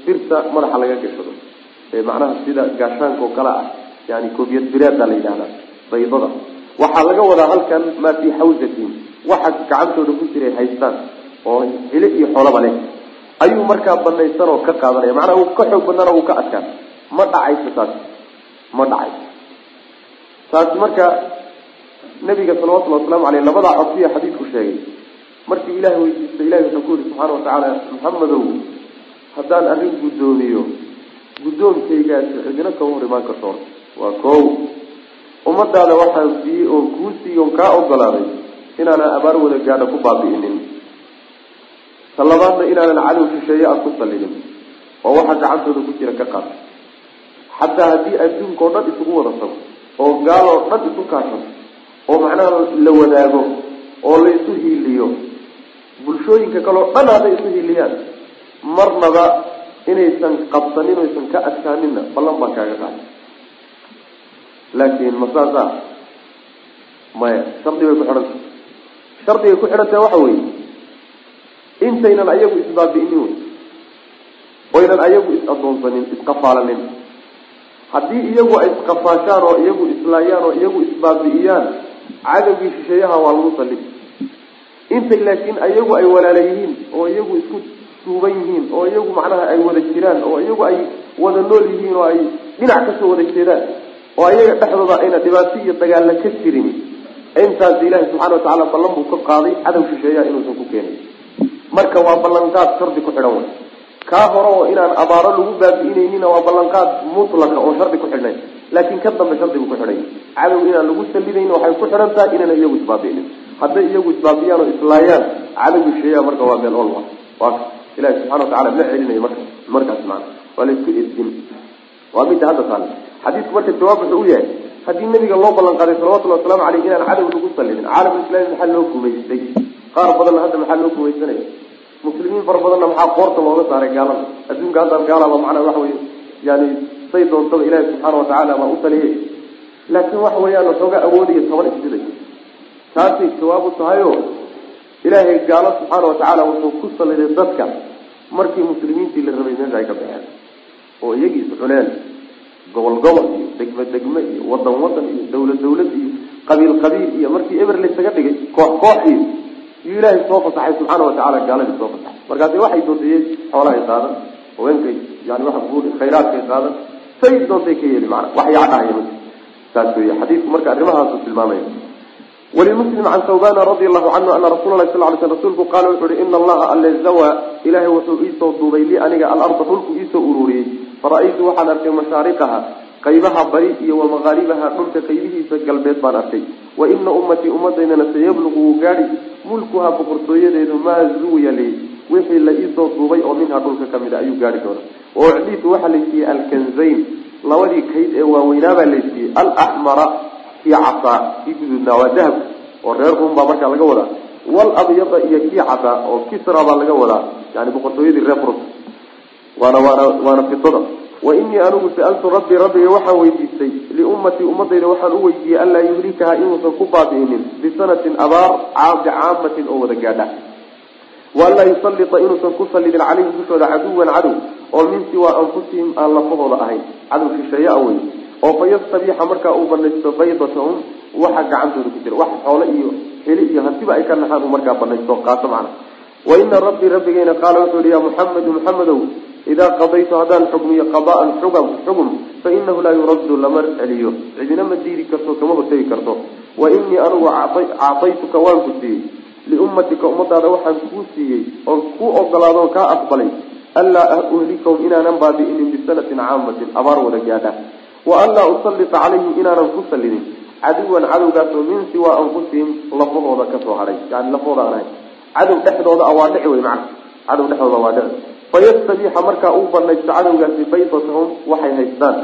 birta madaxa laga gashado ee macnaha sida gaashaanka oo kale ah yani koobiyad biraada la yidhahdaa baydada. Waxaa laga wadaa halkan maa fii xawsatin waxa gacantooda ku jiray haystaan oo xile iyo xoolaba leh. Ayuu markaa banaysan oo ka qaadanaya. Macnaha uu ka xoog badnana uu ka adkaan. Ma dhacayso taas ma dhacayso taasi marka nabiga salawatullhi waslamu aleyh labadaa codsiya xadiidku sheegay markii ilahay weydiistay ilahi wuxuu ku yihi subxaana watacaala maxamedow haddaan arrin guddoomiyo guddoonkaygaasi cidina kama hor imaan karto. Waa koow. Ummadaada waxaan siiyey oo kuu siiyey oon kaa ogolaaday inaanan abaar wada gaadha ku baabi'inin. Ta labaadna inaanan cadow shisheeye aan ku sallidin oo waxa gacantooda ku jira ka qaata xataa haddii adduunka oo dhan isugu wada tago oo gaal oo dhan isu kaashato oo macnaha la wadaago oo la isu hiiliyo bulshooyinka kaleo dhan hadday isu hiiliyaan marnaba inaysan qabsanin oysan ka adkaaninna ballan baan kaaga qaaday. Laakiin ma saasa maya shardi bay ku xidhanta shardigay ku xidhantaha waxa weeye intaynan ayagu isbaabi'inin wey oynan ayagu is-adoonsanin isqafaalanin. Haddii iyagu ay isqafaashaan oo iyagu islaayaan oo iyagu isbaabi'iyaan cadowgii shisheeyaha waa lagu sallid intay laakiin ayagu ay walaala yihiin oo iyagu isku suuban yihiin oo iyagu macnaha ay wada jiraan oo iyagu ay wada nool yihiin oo ay dhinac ka soo wada jeedaan oo ayaga dhexdooda ayna dhibaato iyo dagaalla ka jirin. Intaas ilaahi subxana watacaala ballan buu ka qaaday cadow shisheeyaha inuusan ku keenay. Marka waa ballanqaad shardi ku xidhan wey kaa hore oo inaan abaaro lagu baabi'inaynina waa ballanqaad mutlaqa oo shardi ku xidhnayn laakiin ka dambe shardigu ku xidhay. Cadow inaan lagu salidayn waxay ku xidhan tahay inaan iyagu isbaabi'inin hadday iyagu isbaabiyaan oo islaayaan cadowgii shisheeyaha marka waa meel olwa. Waa ilahi subxana watacala ma celinayo marka markaas maana. Waa la isku edin waa midda hadda taale xadiidku marka jawaab wuxuu u yahay haddii nabiga loo ballan qaaday salawatullhi waslamu aleyh inaan cadow lagu salidin caalamulislami maxaa loo gumaystay? Qaar badanna hadda maxaa loo gumaysanaya? Muslimiin fara badanna maxaa qoorta looga saaray gaalada adduunka haddaan gaalaba macnaa waxa weye yani say doontaba ilaahi subxaana watacaala baa u taliyay. Laakiin waxa weeyaan waxoogaa awoodiyo toban isdiday taasay jawaab u tahayo. Ilaahay gaalo subxaana watacaala wuxuu ku saliday dadka markii muslimiintii la rabay meesha ay ka baxeen oo iyagii is cuneen gobol gobol iyo degme degme iyo wadan wadan iyo dawlad dawlad iyo qabiil qabiil iyo markii eber laysaga dhigay koox koox iyo ilaahay soo fasaxay subxaana watacaala gaaladii soo fasaxay. Markaasi waxay doodiyeen xoolahay qaadan haweenkay yani buuri khayraadkay qaadan say doontay ka yeeli macana wax saas wey xadiidku marka arrimahaasu tilmaamaya wlimuslim can thawbana radi allahu canhu ana rasula lahi sal ly sl rasuulku qaala wuxu uhi ina allaha alle zawa ilahay wuxuu iisoo duubay lii aniga alarda dhulku iisoo ururiyey fara-aytu waxaan arkay mashaariqaha qaybaha bari iyo wamaqaaribaha dhulka qaybihiisa galbeed baan arkay wa ina ummatii ummadaydana sayabluqu wuu gaadhi mulkuhaa boqortooyadeedu maa zuwiya lii wixii la iisoo duubay oo minhaa dhulka ka mid a ayuu gaari doona wa ucdiitu waxaa laysiiyey alkanzayn labadii kayd ee waaweynaabaa laysiiyey alaxmara kii casaa kii guduudnaa waa dahab oo reer rum baa markaa laga wadaa. Walabyada iyo kii cadaa oo kisra baa laga wadaa yani boqortooyadii reer rus waana waana waana fidada. Wa inii anigu sa'altu rabbii rabbiga waxaan weydiistay liummatii ummadayda waxaan u weydiiyey anlaa yuhlikaha inuusan ku baabi'inin bisanatin abaar bicaamatin oo wada gaadha. Waanlaa yusalita inuusan ku sallidin calayhim dushooda caduwan cadow oo min siwaa anfusihim aan lafahooda ahayn. Cadow shisheeye a wey oo fa yastabiixa markaa uu banaysto baydatahum waxa gacantooda ku jira wax xoole iyo heli iyo hantiba ay ka naxaan markaa banaysto qaato macna. Wa ina rabbii rabbigeyna qaala wuxuu yihi ya muxamedu muxamedow idaa qadaytu haddaan xugmiyo qada'an xugam xugum fa inahu laa yuraddu lama celiyo. Cidina ma diidi karto kama hortegi karto. Wa inii anugu caataytuka waan ku siiyey. Liummatika ummadaada waxaan kuu siiyey oon kuu ogolaado kaa aqbalay anlaa uhlikahum inaanan baabi'inin bisanatin caamatin abaar wada gaadha wa anlaa usallita calayhim inaanan ku sallinin caduwan cadowgaasoo min siwaa anfusihim lafahooda ka soo hadhay yani lafahooda aan ahay cadow dhexdooda a waa dhici wey macna. Cadow dhexdooda waa dhici fayastabiixa markaa uu banaysto cadowgaasi baydatahum waxay haystaan.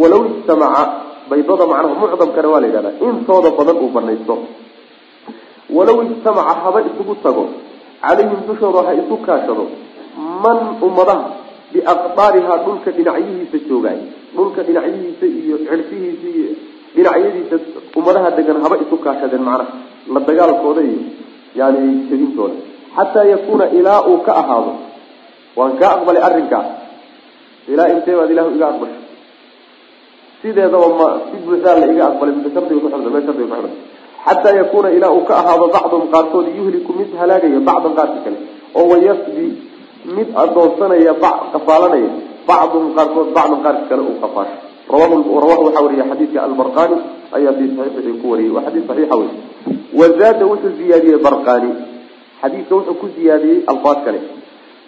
Walaw ijtamaca baydada macnaha mucdamkana waa la yidhahdaa intooda badan uu banaysto walaw ijtamaca haba isugu tago. Calayhim dushooda ha isu kaashado. Man ummadaha biaqdaarihaa dhulka dhinacyihiisa joogaay dhulka dhinacyihiisa iyo cirfihiisa iyo dhinacyadiisa ummadaha degan haba isu kaashadeen macnaha la dagaalkooda iyo yani jebintooda. Xataa yakuuna ilaa uu ka ahaado waan kaa aqbalay arrinkaa ilaa intee baad ilahu iga aqbashay? Sideedaba ma si buuxdaa la iga aqbalay mise shardiga ku xidhan mee shardiga ku xidhan xataa yakuuna ilaa uu ka ahaado bacdum qaarkood yuhliku mid halaagaya bacdan qaarka kale oo wayasbi mid adoonsanaya qafaalanaya bacdum qaarkood bacdan qaarka kale uu qafaasho rawahu waxaa wariya xadiidka albarqani ayaa fi saxiixii ku wariyey waa xadiis saxiixa wey wazaada wuxuu ziyaadiyey barqani xadiidka wuxuu ku ziyaadiyey alfaad kale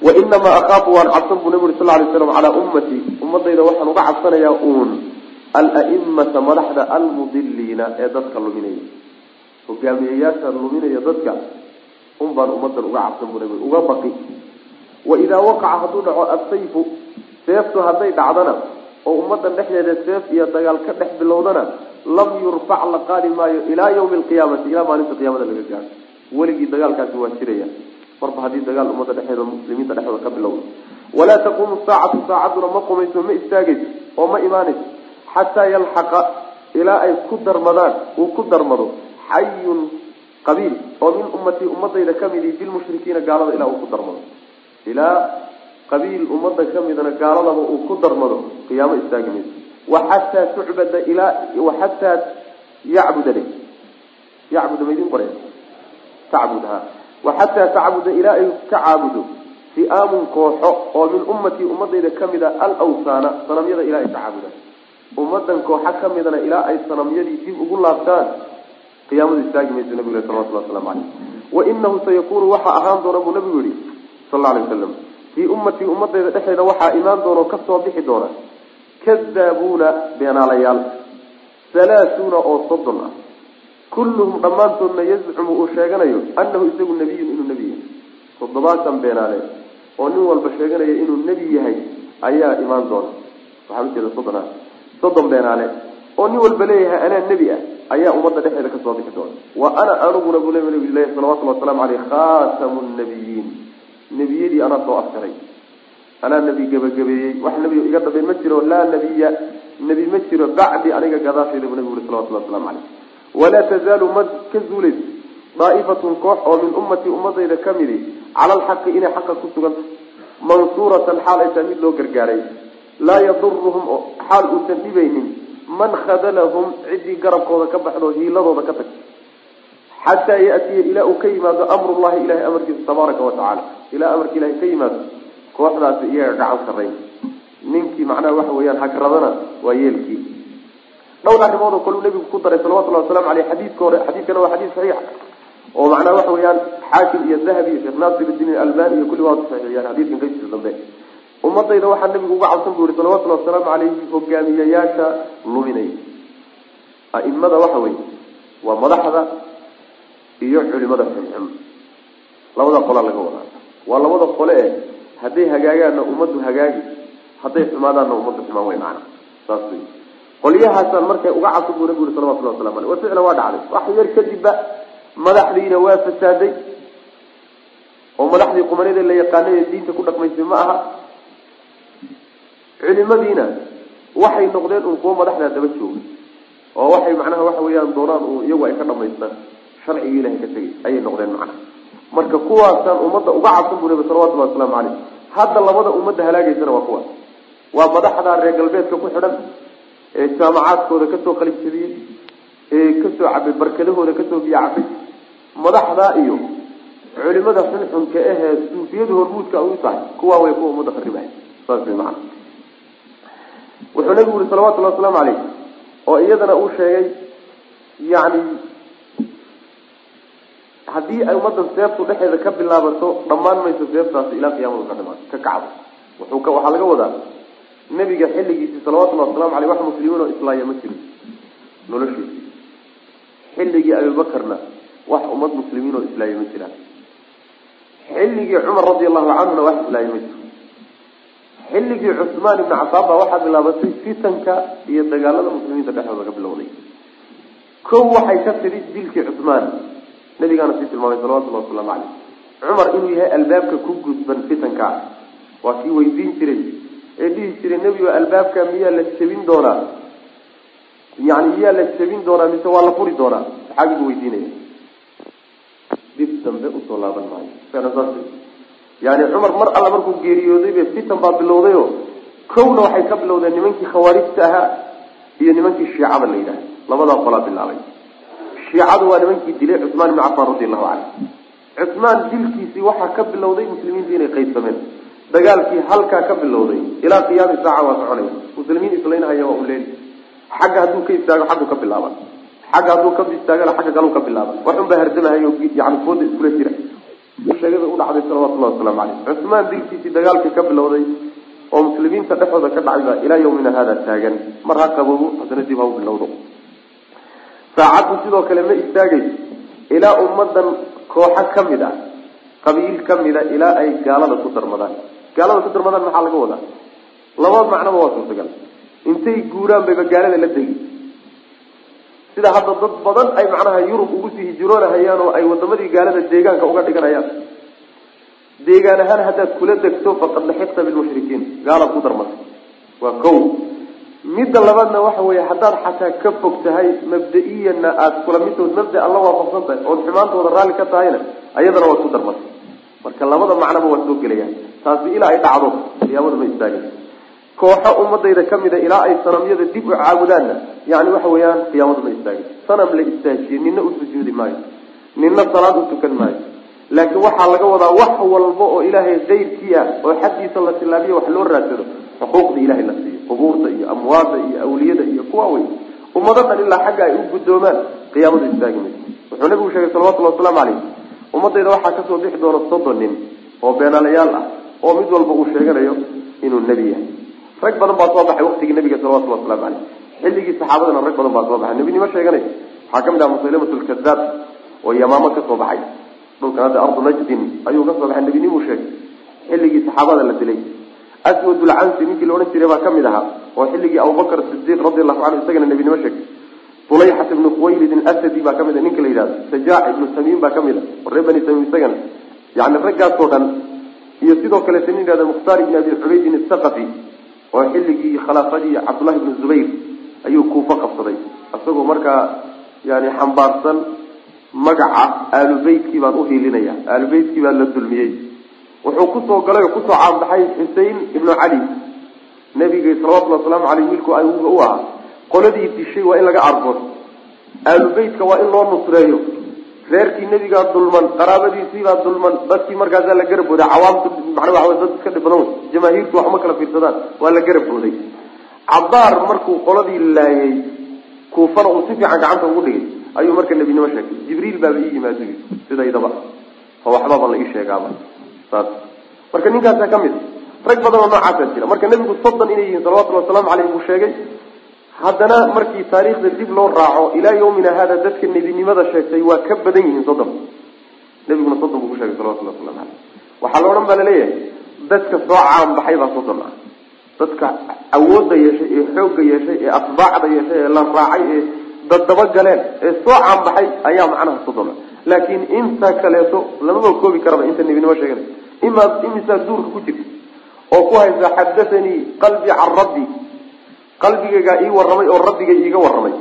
wainamaa akhaafu waan cabsan buu nabi uri sal lay slam calaa ummatii ummadayda waxaan uga cabsanayaa uun alaimata madaxda almudiliina ee dadka luminaya hogaamiyeyaasha luminaya dadka un baan ummadan uga cabsan buu nabi uga baqi waidaa waqaca hadduu dhaco asayfu seeftu hadday dhacdana oo ummadan dhexdeeda seef iyo dagaal ka dhex bilowdana lam yurfac la qaadi maayo ilaa yawmi alqiyaamati ilaa maalinta qiyaamada laga gaaro. Weligii dagaalkaasi waa jiraya. Marba haddii dagaal ummadda dhexeeda muslimiinta dhexdooda ka bilowda walaa taquumu saacatu saacaduna ma qumayso ma istaagayso oo ma imaanayso. Xataa yalxaqa ilaa ay ku darmadaan uu ku darmado xayun qabiil oo min ummatii ummadayda kamidi bilmushrikiina gaalada ilaa uu ku darmado. Ilaa qabiil ummadda kamidana gaaladaba uu ku darmado qiyaamo istaagi mayso waxataa tucbada ilaa waxataa yacbuda le yacbuda maydin qore tacbud ha waxataa tacbuda ilaa ay ka caabudo. Fi'aamun kooxo oo min ummatii ummadayda ka mid a alawsaana sanamyada ilaa ay ka caabudaan ummadan kooxa kamidana ilaa ay sanamyadii dib ugu laabtaan. Qiyaamadu istaagi mayso nabigu salawatullah waslamu caleyh wainahu sayakunu waxaa ahaan doona buu nabigu yihi sal la alay wasalam fii ummatii ummadayda dhexeeda waxaa imaan doona oo ka soo bixi doona. Kadaabuuna beenaalayaal. Halaathuuna oo soddon ah. Kulluhum dhammaantoodna yazcumu uu sheeganayo annahu isagu nebiyun inuu nebi yahay. Toddobaatan beenaale oo nin walba sheeganaya inuu nebi yahay ayaa imaan doona. Waxaan ujeeda soddon ah. Soddon beenaale oo nin walba leeyahay anaa nebi ah ayaa ummadda dhexeeda ka soo bixi doona. Wa ana aniguna buu nabi ilahi salawatulli wasalaamu caleyh khaatamu nnabiyiin nebiyadii anaa soo afjaray anaa nebi gebagabeeyey wax nebi iga dambeyn ma jiro. Laa nebiya nebi ma jiro. Bacdi aniga gadaashayda buu nabigu uri salawatulli waslamu caleyh walaa tazaalu ma ka zuulayso daa'ifatun koox oo min ummatii ummadayda ka midi. Cala alxaqi inay xaqa ku suganta mansuuratan xaal ay mid loo gargaaray. Laa yaduruhum xaal uusan dhibaynin. Man khadalahum ciddii garabkooda ka baxdo hiiladooda ka tag xataa yatiya ilaa uu ka yimaado amrullahi ilahay amarkiisa tabaaraka wa tacala ilaa amarka ilahay ka yimaado kooxdaasi iyaga gacan sarrayn ninkii macnaha waxa weeyaan hagradana waa yeelkii dhowr arrimood oo kaleu nebigu ku daray salawatullahi waslamu aleyh xadiidka hore xadiidkana waa xadiis saxiixa oo macnaha waxa weeyaan xaakim iyo dahabi iyo sheekh naasir idiin albani iyo kulli waa saxiixiyaan xadiidkan qaybtiisa dambe ummadayda waxaa nabigu uga cabsan bu yihi salawatullahi wasalaamu caleyhi hogaamiyayaasha luminay a'imada waxa weye waa madaxda iyo culimada xunxun labada qolaa laga wadaa. Waa labada qole e hadday hagaagaanna ummaddu hagaagi hadday xumaadaanna ummaddu xumaan wey macana saas wey qolyahaasaan markay uga cabsan buu nabigu yuri salawatullah waslamu aleyh ficlan waa dhacday. Wax yar kadibba madaxdiina waa fasaaday oo madaxdii qumanada la yaqaanay ee diinta ku dhaqmaysay ma aha. Culimadiina waxay noqdeen un kuwo madaxdaa daba jooga. Oo waxay macnaha waxa weeyaan doonaan u iyagu ay ka dhamaystaan sharcigii ilahay ka tegay ayay noqdeen macnaha marka kuwaasaan ummadda uga cabsan buu nabi salawatullahi wasalaamu caleyh hadda labada ummadda halaagaysana waa kuwaas. Waa madaxda reer galbeedka ku xidhan ee jaamacaadkooda ka soo qalin jabiyey ee ka soo cabay barkadahooda ka soo biyo madaxdaa iyo culimada xunxunka ahee suufiyadu hormuudka u tahay kuwaa way kuwa ummadda kharibahay saas way macana wuxuu nabigu yihi salawatullahi wasalaamu caleyh oo iyadana uu sheegay yani haddii ay ummaddan seeftu dhexeeda ka bilaabato dhammaan mayso seeftaasi ilaa qiyaamadu ka dhimaa ka kacdo. Wuxuu ka waxaa laga wadaa nebiga xilligiisii salawatullahi wasalamu aleyh wax muslimiin oo islaaya ma jirin. Noloshiisi xilligii abubakarna wax ummad muslimiin oo islaaya ma jiraan. Xilligii cumar radi allahu canhuna wax islaaya ma jiro xilligii cusmaan ibni cafaan baa waxaa bilaabatay fitanka iyo dagaalada muslimiinta dhexdooda ka bilowday. Kow waxay ka tidhi dilkii cusmaan nabigaana sii tilmaamay salawatullahi wasalaamu caleyh cumar inuu yahay albaabka ku gudban fitanka waa kii weydiin jiray. Ee dhihi jiray nebigo albaabka miyaa la jebin doonaa? Yani miyaa la jebin doonaa mise waa la furi doonaa? Saxaabigu weydiinaya dib dambe u soo laaban maayo. Yani cumar mar alla markuu geeriyoodaybe fitan baa bilowdayo. Kowna waxay ka bilowdeen nimankii khawaarijta ahaa iyo nimankii shiicada la yidhaha labadaa qolaa bilaabay shiicadu waa nimankii dilay cusmaan ibni cafaan radi allahu canhu cusmaan dilkiisii waxaa ka bilowday muslimiinta inay qaybsameen. Dagaalkii halkaa ka bilowday ilaa qiyaami saaca waa soconay muslimiin islaynahaya waa u leeli xagga hadduu ka istaago xaggu ka bilaaba xagga hadduu ka istaagana xagga kaleu ka bilaaba waxun baa hardamahayo yani fooda iskula jira. Sheegada u dhacday salawatullahi wasalaamu caleyh cusmaan dilkiisii dagaalkii ka bilowday oo muslimiinta dhexdooda ka dhacay baa ilaa yawmina haada taagan. Mar ha qaboobo haddana dib ha u bilowdo saacaddu sidoo kale ma istaagayso. Ilaa ummadan kooxo ka mid ah qabiil ka mida ilaa ay gaalada ku darmadaan. Gaalada ku darmadaan maxaa laga wadaa? Laba macnoba waa suurtagal. Intay guuraan bayba gaalada la degi sida hadda dad badan ay macnaha yurub ugu sii hijroonahayaan oo ay wadamadii gaalada deegaanka uga dhiganayaan. Deegaan ahaan haddaad kula degto faqad laxiqta bilmushrikiin gaalaad ku darmatay waa kow midda labaadna waxa weeye haddaad xataa ka fog tahay mabda-iyanna aada kula midtood mabda alla waafaqsan tahay ood xumaantooda raalli ka tahayna ayadana waad ku darmatay marka labada macnoba waa soo gelayaan taasi ilaa ay dhacdo qiyaamada ma istaagay kooxo ummadayda ka mida ilaa ay sanamyada dib u caabudaanna yani waxa weeyaan qiyaamadu ma istaagay sanam la istaajiye nina u sujuudi maayo nina salaad u tukan maayo. Laakiin waxaa laga wadaa wax walba oo ilaahay kayrkii ah oo xaggiisa la tilaabiyo wax loo raadsado xuquuqda ilahay la siiyo qubuurta iyo amwaada iyo awliyada iyo kuwa wey ummado dhan ilaa xagga ay u guddoomaan qiyaamadu istaagi mayso wuxuu nabigu sheegay salawatullhi wasalaamu caleyh ummadayda waxaa ka soo bixi doona soddon nin oo beenaalayaal ah oo mid walba uu sheeganayo inuu nebi yahay. Rag badan baa soo baxay waktigii nabiga salawatulli waslamu caleyh xilligii saxaabadana rag badan baa soo baxay. Nebinimo sheeganay? Waxaa ka mid ah musaylamat lkadaab oo yamaamo ka soo baxay. Dhulkan hadda ardu najdin ayuu ka soo baxay. Nebinimuu sheegay. Xilligii saxaabada la dilay aswadulcansi ninkii la odhan jiray baa ka mid ahaa oo xilligii abubakr sidiiq radi allahu canhu isagana nebinimo sheegay ulayxat ibnu khuwaylidin asadi baa ka mid a ninka la yidhahdo sajaac ibnu tamiim baa ka mid a oo reer bani tamiim isagana yani raggaasoo dhan iyo sidoo kaleeta nin yihahdo mukhtaar ibni abi cubaydin asaqafi oo xilligii khilaafadii cabdullahi ibnu zubayr ayuu kuufo qabsaday isagoo markaa yani xambaarsan magaca aalubeytkii baan uhiilinaya aalubeytkii baa la dulmiyey wuxuu ku soo galay oo ku soo caanbaxay xusein ibnu cali nabiga salawatullhi wasalaamu aleyh wiilku ayuga u ahaa. Qoladii dishay waa in laga argood aalubeytka waa in loo nusreeyo. Reerkii nebigaa dulman qaraabadiisiibaa dulman dadkii markaasaa la garab booday cawaamtu macna waxa wey dad iska dhib jamaahiirtu waxuma kala fiirsadaan waa la garab booday cabaar markuu qoladii laayay kuufana uu si fiican gacanta ugu dhigay ayuu marka nebinimo sheegay. Jibriil baaba ii yimaado sidaydaba. Oo waxbaba la ii sheegaaba saas marka ninkaasaa ka mid rag badan oo noocaasaa jira. Marka nebigu soddon inay yihiin salawatullhi wasalaamu caleyh buu sheegay haddana markii taariikhda dib loo raaco ilaa yawmina hada dadka nebinimada sheegtay waa ka badan yihiin soddon. Nebiguna soddon buu ku sheegay salawatulli waslamu caleyh waxaa la odhan baa la leeyahay dadka soo caanbaxay baa soddon ah. Dadka awoodda yeeshay ee xoogga yeeshay ee atbaacda yeeshay ee la raacay ee dadaba galeen ee soo caanbaxay ayaa macnaha soddon ah laakiin inta kaleeto lamaba koobi karaba inta nebinimo sheegana. Imaa imisaa duurka ku jirta oo ku haysa xadathanii qalbii can rabbi. Qalbigaygaa ii warramay oo rabbigay iiga warramay.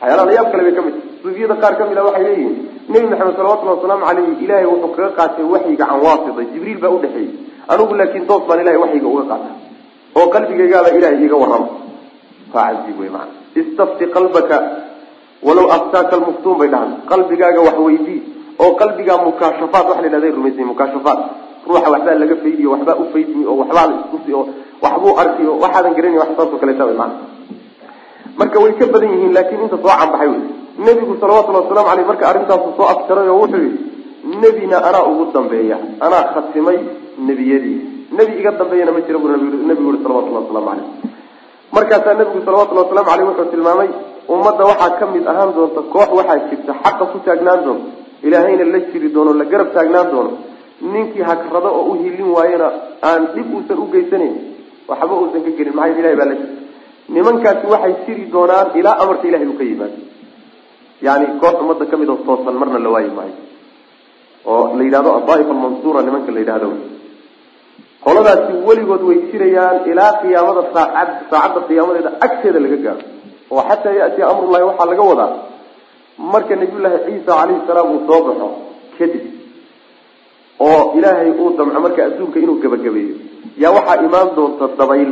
Waxyaalaha layaab kale bay ka mid suufiyada qaar ka mid a waxay leeyihiin nebi maxamed salawatullhi wasalaamu caleyhi ilaahay wuxuu kaga qaatay waxyiga can waasita jibriil baa udhexeeyey anigu laakiin toos baan ilahay waxyiga uga qaata oo qalbigaygaaba ilahay iiga warrama waa wey maana istafti qalbaka walaw aftaaka almuftuun bay dhahan qalbigaaga wax weydii oo qalbigaa mukaashafaat waxa la yidhahda rumaysay mukaashafaat ruuxa waxbaa laga faydiyo waxbaa ufaydmi oo waxbaa la iskusi oo waxbuu arki oo waxaadan garanay wax saasoo kaleeta way maana marka way ka badan yihiin laakiin inta soo canbaxay wey nebigu salawatullhi wasalamu aleyh marka arrintaasu soo afjaray oo wuxuu yihi nebina anaa ugu dambeeya anaa khatimay nebiyadii. Nebi iga dambeeyana ma jira bu nebigu yihi salawatullahi waslamu caleyh markaasaa nebigu salawatullhi waslamu aleyh wuxuu tilmaamay ummadda waxaa ka mid ahaan doonta koox waxaa jirta xaqa ku taagnaan doonto ilaahayna la jiri doono la garab taagnaan doono. Ninkii hagrado oo u hilin waayena aan dhib uusan u geysanayn waxba uusan ka gelin. Maxaa ilahay baa la jira nimankaasi waxay jiri doonaan ilaa amarka ilahay uu ka yimaado. Yani koox ummadda ka mid oo toosan marna la waayi maayo. Oo la yidhahdo adaaif almansura nimanka la yidhahdo qoladaasi weligood way jirayaan ilaa qiyaamada saacad saacadda qiyaamadeeda agteeda laga gaaro oo xataa yatiya amrullahi waxaa laga wadaa marka nabiyullaahi ciisa calayhi salaam uu soo baxo kadib oo ilaahay uu damco marka adduunka inuu gebagabeeyo. Yaa waxaa imaan doonta dabayl.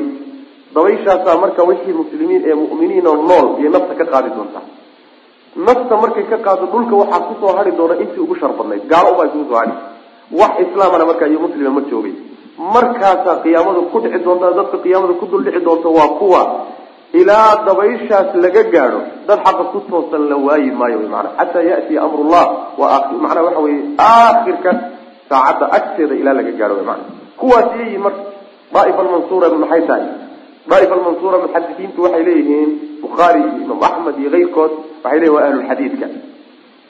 Dabayshaasaa marka wixii muslimiin ee mu'miniin oo nool iyo nafta ka qaadi doontaa nafta markay ka qaado dhulka waxaa ku soo hari doona intii ugu shar badnayd. Gaalo ubaa isugu soo hadhi wax islaamana markaa iyo muslima ma joogay markaasaa qiyaamadu ku dhici doonta dadka qiyaamada ku dul dhici doonta waa kuwa ilaa dabayshaas laga gaadho dad xaqa ku toosan la waayi maayo wy maana xataa yatiya amrullah waa macnaha waxa weye aakhirka saacadda agteeda ilaa laga gaadho maana kuwaas iyayiin marka daaif almansura maxay tahay daaif almansura muxadisiintu waxay leeyihiin bukhaari iyo imaam axmed iyo keyrkood waxay leyihin waa ahlulxadiidka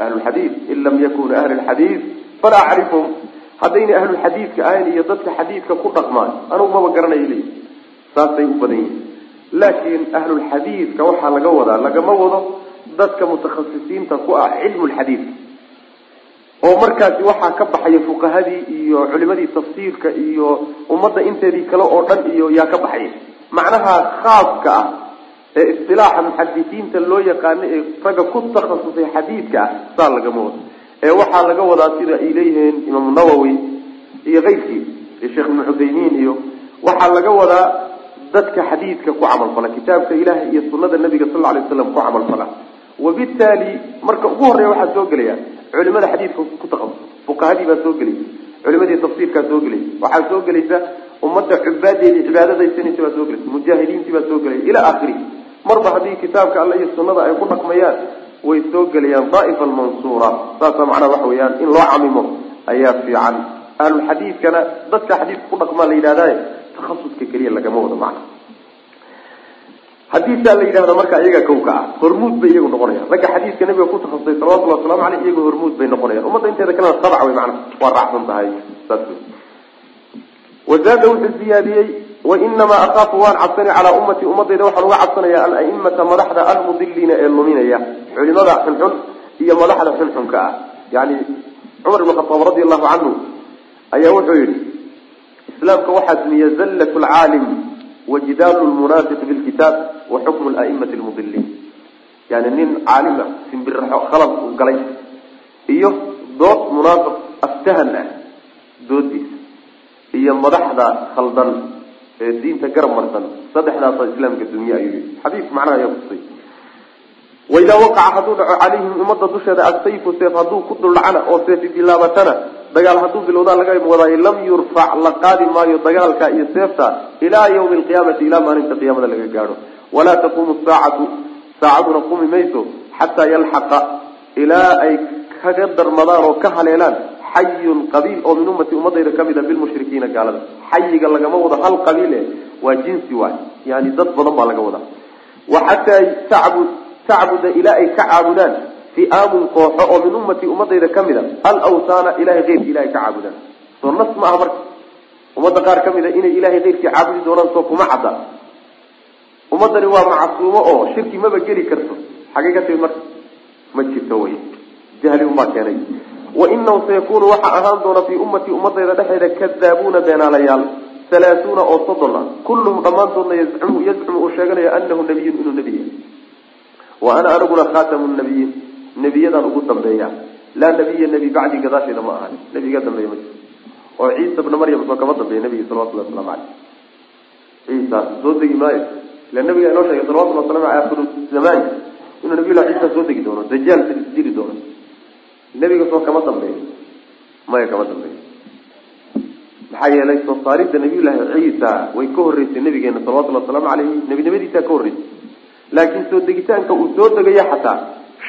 ahlulxadiid in lam yakunu ahli lxadiid falaa acrifhum haddayna ahlulxadiidka ahayn iyo dadka xadiidka ku dhaqmaan anugu maba garanayo leeyihi saasay u badan yihiin laakiin ahlulxadiidka waxaa laga wadaa lagama wado dadka mutakhasisiinta ku ah cilmu lxadiid oo markaasi waxaa ka baxaya fuqahadii iyo culimadii tafsiirka iyo ummadda inteedii kale oo dhan iyo yaa ka baxaya. Macnaha khaaska ah ee istilaaxa muxadisiinta loo yaqaano ee ragga ku takhasusay xadiidka ah saa lagama wado. Ee waxaa laga wadaa sida ay leeyihiin imaamu nawowi iyo keyrkii iyo sheekh ibnu cuthaymiin iyo waxaa laga wadaa dadka xadiidka ku camalfala kitaabka ilahi iyo sunada nabiga sal lay waslam ku camalfala wabitaali marka ugu horreya waxaa soo gelaya culimada xadiidka ku taqasus fuqahadii baa soo gelaysa culimadii tafsiirkaa soo gelaysa waxaa soo gelaysa ummadda cubaadeedii cibaadadaysanaysa baa soo gelaysa mujaahidiintii baa soo gelaya ilaa akhirihi marba haddii kitaabka alle iyo sunada ay ku dhaqmayaan way soo gelayaan daaif almansuura saasa macnaha waxa weeyaan in loo camimo ayaa fiican. Ahlulxadiidkana dadka xadiidka ku dhaqmaa la yidhahdaye takhasuska keliya lagama wado macna haddii saa la yidhahdo marka iyaga kawka ah hormuud bay iyagu noqonayaan. Ragga xadiidka nabiga ku takhasusay salawatullahi waslamu aleyh iyagu hormuud bay noqonayaan. Ummadda inteeda kalena sabc wey macna waa raacsan tahay saas wazaada wuxuu ziyaadiyey wainamaa akaafu waan cabsani calaa ummatii ummadayda waxaan uga cabsanaya alaimata madaxda almudiliina ee luminaya. Culimada xunxun iyo madaxda xunxunka ah. Yani cumar ibn khataab radi allahu canhu ayaa wuxuu yihi islaamka waxaa dumiya zallat lcaalim wajidaalu lmunaafiq bilkitaab wa xukmu laimati lmudiliin yani nin caalima simbiraxo khalad uu galay. Iyo dood munaafiq aftahan ah doodiisa iyo madaxda khaldan ee diinta garab marsan saddexdaasa islaamka dunya ayuu yihi xadiis macnaha ayaa kusay waidaa waqaca hadduu dhaco calayhim ummadda dusheeda asayfu seef hadduu ku duldhacana oo seefi bilaabatana dagaal hadduu bilowdaa laga wadaayo lam yurfac la qaadi maayo dagaalka iyo seefta ilaa yawmi alqiyaamati ilaa maalinta qiyaamada laga gaadho. Walaa taquumu saacatu saacaduna qumi mayso xataa yalxaqa ilaa ay kaga darmadaan oo ka haleelaan xayun qabiil oo min ummati ummadayda ka mid a bilmushrikiina gaalada. Xayiga lagama wado hal qabiile waa jinsi waay. Yani dad badan baa laga wadaa. Wa xataa tacbud tacbuda ilaa ay ka caabudaan fi'aamun kooxo oo min ummati ummadayda ka mid a alawtaana ilahay keyrki ilahay ka caabudaan soo nas ma aha marka. Ummadda qaar ka mid a inay ilahay keyrkii caabudi doonaan soo kuma cadda. Ummadani waa macsuumo oo shirki maba geli karto. Xagay ka timid marka ma jirto wey jahli unbaa keenay. Wainahu sayakunu waxaa ahaan doona fii ummati ummadayda dhexeeda kadaabuuna beenaalayaal halaatuuna oo soddon ah. Kulluhum dhammaantoodna yazcumu uu sheeganayo anahu nabiyun inuu nebi yahay. Wa ana aniguna khatamu nabiyiin nebiyadaan ugu dambeeya. Laa nabiya nebi bacdi gadaasheeda ma ahan. Nebiga dambeeya ma jiro oo ciisa bna maryam soo kama dambeeya nebiga salawatullahi waslamu caleyh ciisa soo degi maayo. Ila nabiga inoo sheegay salawatulli waslamu aley akhiru zamaan inuu nabiyullah ciisa soo degi doono dajaal dili doono. Nebiga soo kama dambeeyo maya kama dambeeyo maxaa yeelay soo saaridda nabiyullaahi ciisa way ka horreysay nabigeena salawatullhi wasalaamu caleyhi nebinimadiisaa ka horreysay. Laakiin soo degitaanka uu soo degayo xataa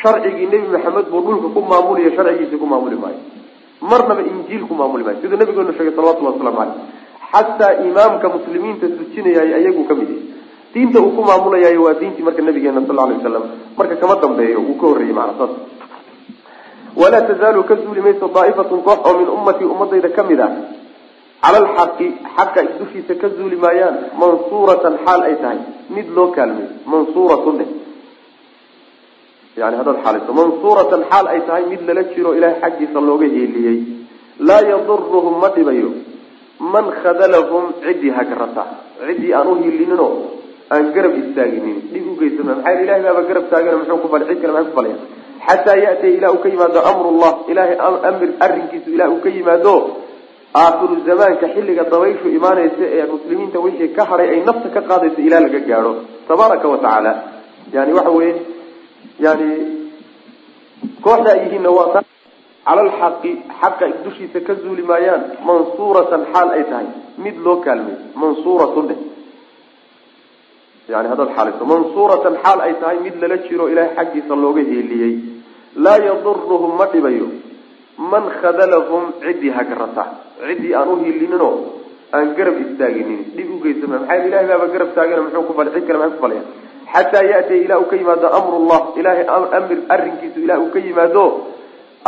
sharcigii nebi maxamed buu dhulka ku maamulaya sharcigiisa ku maamuli maayo. Marnaba injiil ku maamuli maayo. Siduu nabigeenu sheegay salawatullahi waslamu caleyh xataa imaamka muslimiinta tujinayay ayagu ka mid yahay diinta uu ku maamulayayo waa diintii marka nabigeena sal alay wasalam marka kama dambeeyo uu ka horreeyey macna saas. Walaa tazaalu ka zuuli mayso daa'ifatun koox oo min ummatii ummadayda ka mid ah. Cala alxaqi xaqa dushiisa ka zuuli maayaan mansuuratan xaal ay tahay. Mid loo kaalmay mansuuratun dheh yani haddaad xaalayso mansuuratan xaal ay tahay mid lala jiro ilahay xaggiisa looga heeliyey laa yaduruhum ma dhibayo. Man khadalahum ciddii hagarata ciddii aan u hiilininoo aan garab istaaginin. Dhib ugeysan maxaa ilahay baaba garab taagana muxuu ku fali cid kale maxay ku falaya xataa yatiya ilaa uu ka yimaado amrullah. Ilahay amir arrinkiisu ilaa uu ka yimaado. Aakhiru zamaanka xilliga dabayshu imaanaysa ee muslimiinta wixii ka hadhay ay nafta ka qaadayso ilaa laga gaadho. Tabaaraka wa yani waxa weye yani kooxda ay yihiinna waa cala alxaqi xaqa dushiisa ka zuuli maayaan mansuuratan xaal ay tahay. Mid loo kaalmay mansuuratun dheh yani haddaad xaalayso mansuuratan xaal ay tahay mid lala jiro ilahay xaggiisa looga heeliyey laa yaduruhum ma dhibayo. Man khadalahum ciddii hagarata ciddii aan u hiilininoo aan garab istaaginin. Dhib ugeysan maxaa ilahay baaba garab taagana muxuu ku fal cid kale maxay ku falaya xataa yatiya ilaa uu ka yimaado amrullah ilahay amir arrinkiisu ilaa uu ka yimaado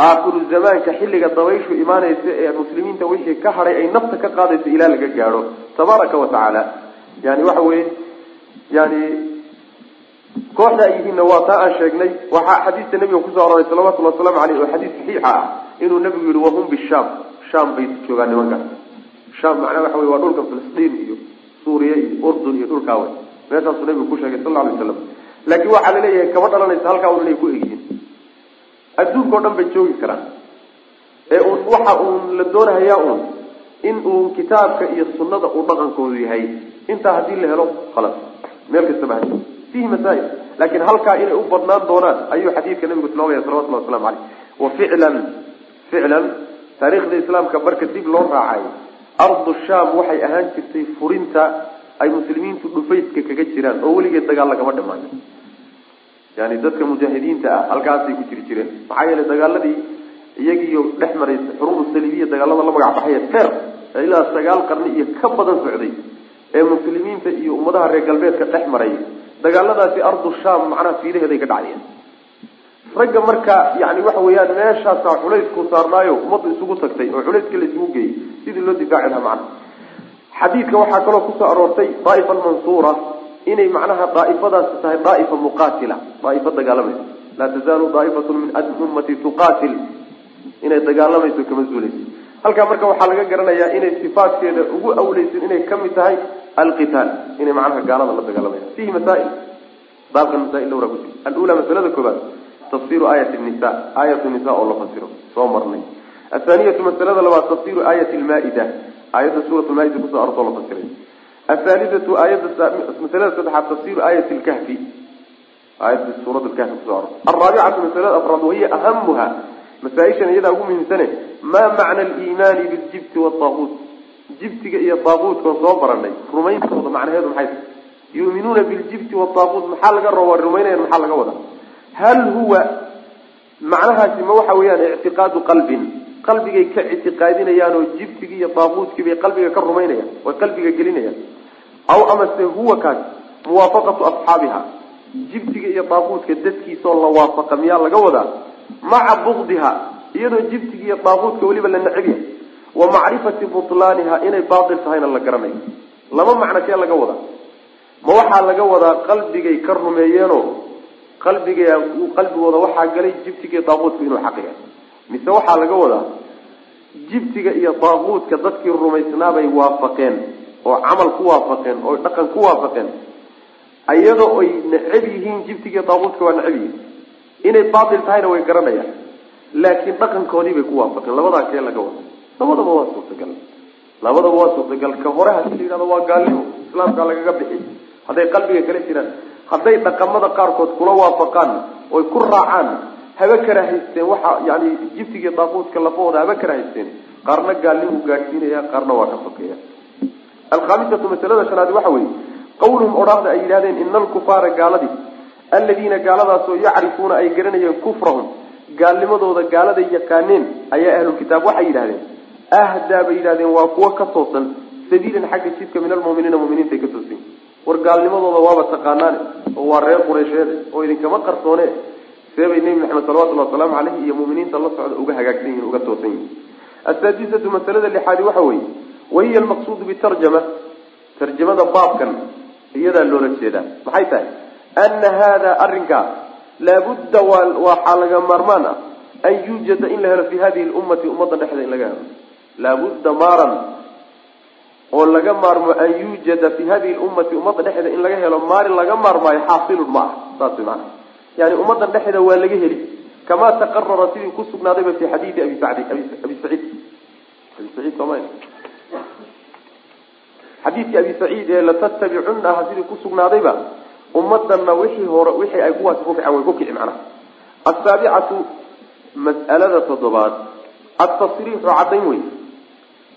aakhiru zamaanka xilliga dabayshu imaanaysa ee muslimiinta wixii ka hadhay ay nafta ka qaadayso ilaa laga gaadho tabaaraka wa tacaala yani waxa weye yani kooxda ay yihiinna waa taa aan sheegnay waxaa xadiista nabiga ku soo aroray salawatullhi wasalaamu aleyh oo xadiis saxiixa ah inuu nabigu yihi wahum bishaam sham bay joogaan nimankaas sham macnaha waxa wey waa dhulka filistiin iyo suuriya iyo urdun iyo dhulkaa wey meeshaasuu nabigu ku sheegay sal alay waslam laakiin waxaa la leeyahay kama dhalanaysa halkaa un inay ku egyihiin. Adduunkao dhan bay joogi karaan. Ee waxa uun la doonahayaa uun in uu kitaabka iyo sunnada uu dhaqankoodu yahay. Intaa haddii la helo khalas. Meel kastaba ha fihi masaa'il. Laakiin halkaa inay u badnaan doonaan ayuu xadiidka nabigu tilmaamaya salawatullahi waslamu caleyh wa ficlan ficlan taariikhda islaamka marka dib loo raacay ardu sham waxay ahaan jirtay furinta ay muslimiintu dhufayska kaga jiraan oo weligeed dagaal lagama dhamaanin yani dadka mujaahidiinta ah halkaasay ku jiri jireen. Maxaa yeelay dagaaladii iyagiiyo dhex maraysa xuruub salibiya dagaalada la magac baxaya dheer ee ilaa sagaal qarni iyo ka badan socday ee muslimiinta iyo ummadaha reer galbeedka dhex maray dagaaladaasi ardu sham macnaha fiidaheeday ka dhacdeen ragga marka yani waxa weeyaan meeshaasaa culaysku saarnaayo ummaddu isugu tagtay oo culayska la isugu geeyey sidii loo difaaci lahaa macnaha xadiidka waxaa kaloo ku soo aroortay daaifa almansuura inay macnaha daaifadaasi tahay daaifa muqaatila daaifo dagaalamayso. Laa tazaalu daaifatu min ummati tuqaatil inay dagaalamayso kama zuulayso. Halkaa marka waxaa laga garanayaa inay sifaadkeeda ugu awleysan inay ka mid tahay alqitaal inay macnaha gaalada la dagaalamayaan fihi masaail baabkan masaail dhowraa ku jira alula masalada koobaad tafsiru aayat nisa aayat nisa oo la fasiro soo marnay. Athaniyatu masalada labaad tafsiru aayat lmaa-ida aayadda suurat lmaa-ida ku soo artoo la fasiray athaalidatu aayadda masalada saddexaad tafsiru aayat lkahfi aayadda suurat lkahfi kuso arortay alraabicatu masalada afraad wahiya ahamuha masaaishan iyadaa ugu muhiimsane maa macna aliimaani biljibti waaaquut jibtiga iyo daaquutka soo baranay rumayntooda macnaheedu maxay? Tahay yuuminuuna biljibti waaaquut maxaa laga raba rumaynayan maxaa laga wadaa? Hal huwa macnahaasi ma waxa weeyaan ictiqaadu qalbin qalbigay ka ictiqaadinayaan oo jibtigii iyo daaquutkii bay qalbiga ka rumaynayaan way qalbiga gelinayaan. Aw amase huwa kaas muwaafaqatu asxaabiha. Jibtiga iyo daaquutka dadkiisaoo la waafaqa miyaa laga wadaa? Maca bukdiha iyadoo jibtiga iyo daaquutka weliba la neceb yahay. Wa macrifati butlaaniha inay baatil tahayna la garanayo. Laba macno kee laga wadaa? Ma waxaa laga wadaa qalbigay ka rumeeyeenoo qalbiga qalbigooda waxaa galay jibtiga iyo inuu xaqiya mise waxaa laga wadaa jibtiga iyo daaquutka dadkii rumaysnaabay waafaqeen oo camal ku waafaqeen oo dhaqan ku waafaqeen iyadoo ay neceb yihiin jibtiga iyo daaquutka waa neceb yihiin. Inay baatil tahayna way garanayaan laakiin dhaqankoodii bay ku waafaqeen. Labadaa kee laga wada labadaba waa suurtagal. Labadaba waa suurtagal. Ka hore haddii la yidhahdo waa gaalnimo islaamkaa lagaga bixi. Hadday qalbiga kala jiraan hadday dhaqamada qaarkood kula waafaqaan oy ku raacaan haba karahaysteen waxa yani jibtiga daaquudka lafahooda haba karahaysteen qaarna gaalnimu gaadhsiinaya qaarna waa ka sokeeya alkhaamisatu masalada shanaadi waxa weeye qawluhum odhaahda ay yidhahdeen ina alkufaara gaaladii aladiina gaaladaasoo yacrifuuna ay garanayeen kufrahum gaalnimadooda gaaladay yaqaaneen ayaa ahlulkitaab waxay yidhahdeen ahdaa bay yidhahdeen waa kuwo ka toosan sabiilan xagga jidka min almuminiina muminiintaay ka toosan war gaalnimadooda waaba taqaanaane oo waa reer qureysheede oo idinkama qarsoone seebay nebi maxamed salawatullhi wasalaamu caleyhi iyo muminiinta la socda uga hagaagsan yihiin uga toosan yihiin asaadisatu masalada lixaadi waxa weeye wahiya almaqsuudu bitarjama tarjamada baabkan iyadaa loola jeedaa. Maxay tahay? Ana hada arrinkaa laabudda waxaa laga maarmaan ah an yuujada in la helo fi hadihi lummati ummadda dhexda in laga helo. Laabudda maaran oo laga maarmo an yuujada fi hadihi lummati ummadda dhexda in laga helo maarin laga maarmaayo xaasilun ma ah saas maana yani ummaddan dhexda waa laga heli. Kamaa taqarara sidii ku sugnaadayba fi xadiidi abi sacdi abi saciid abi saciid sooma xadiidkii abi saciid ee latattabicunna aha sidii ku sugnaadayba ummadana wixii hore wixii ay kuwaasi ku kiceen way ku kici macnaha asaabicatu mas'alada toddobaad. Altasriixu caddayn wey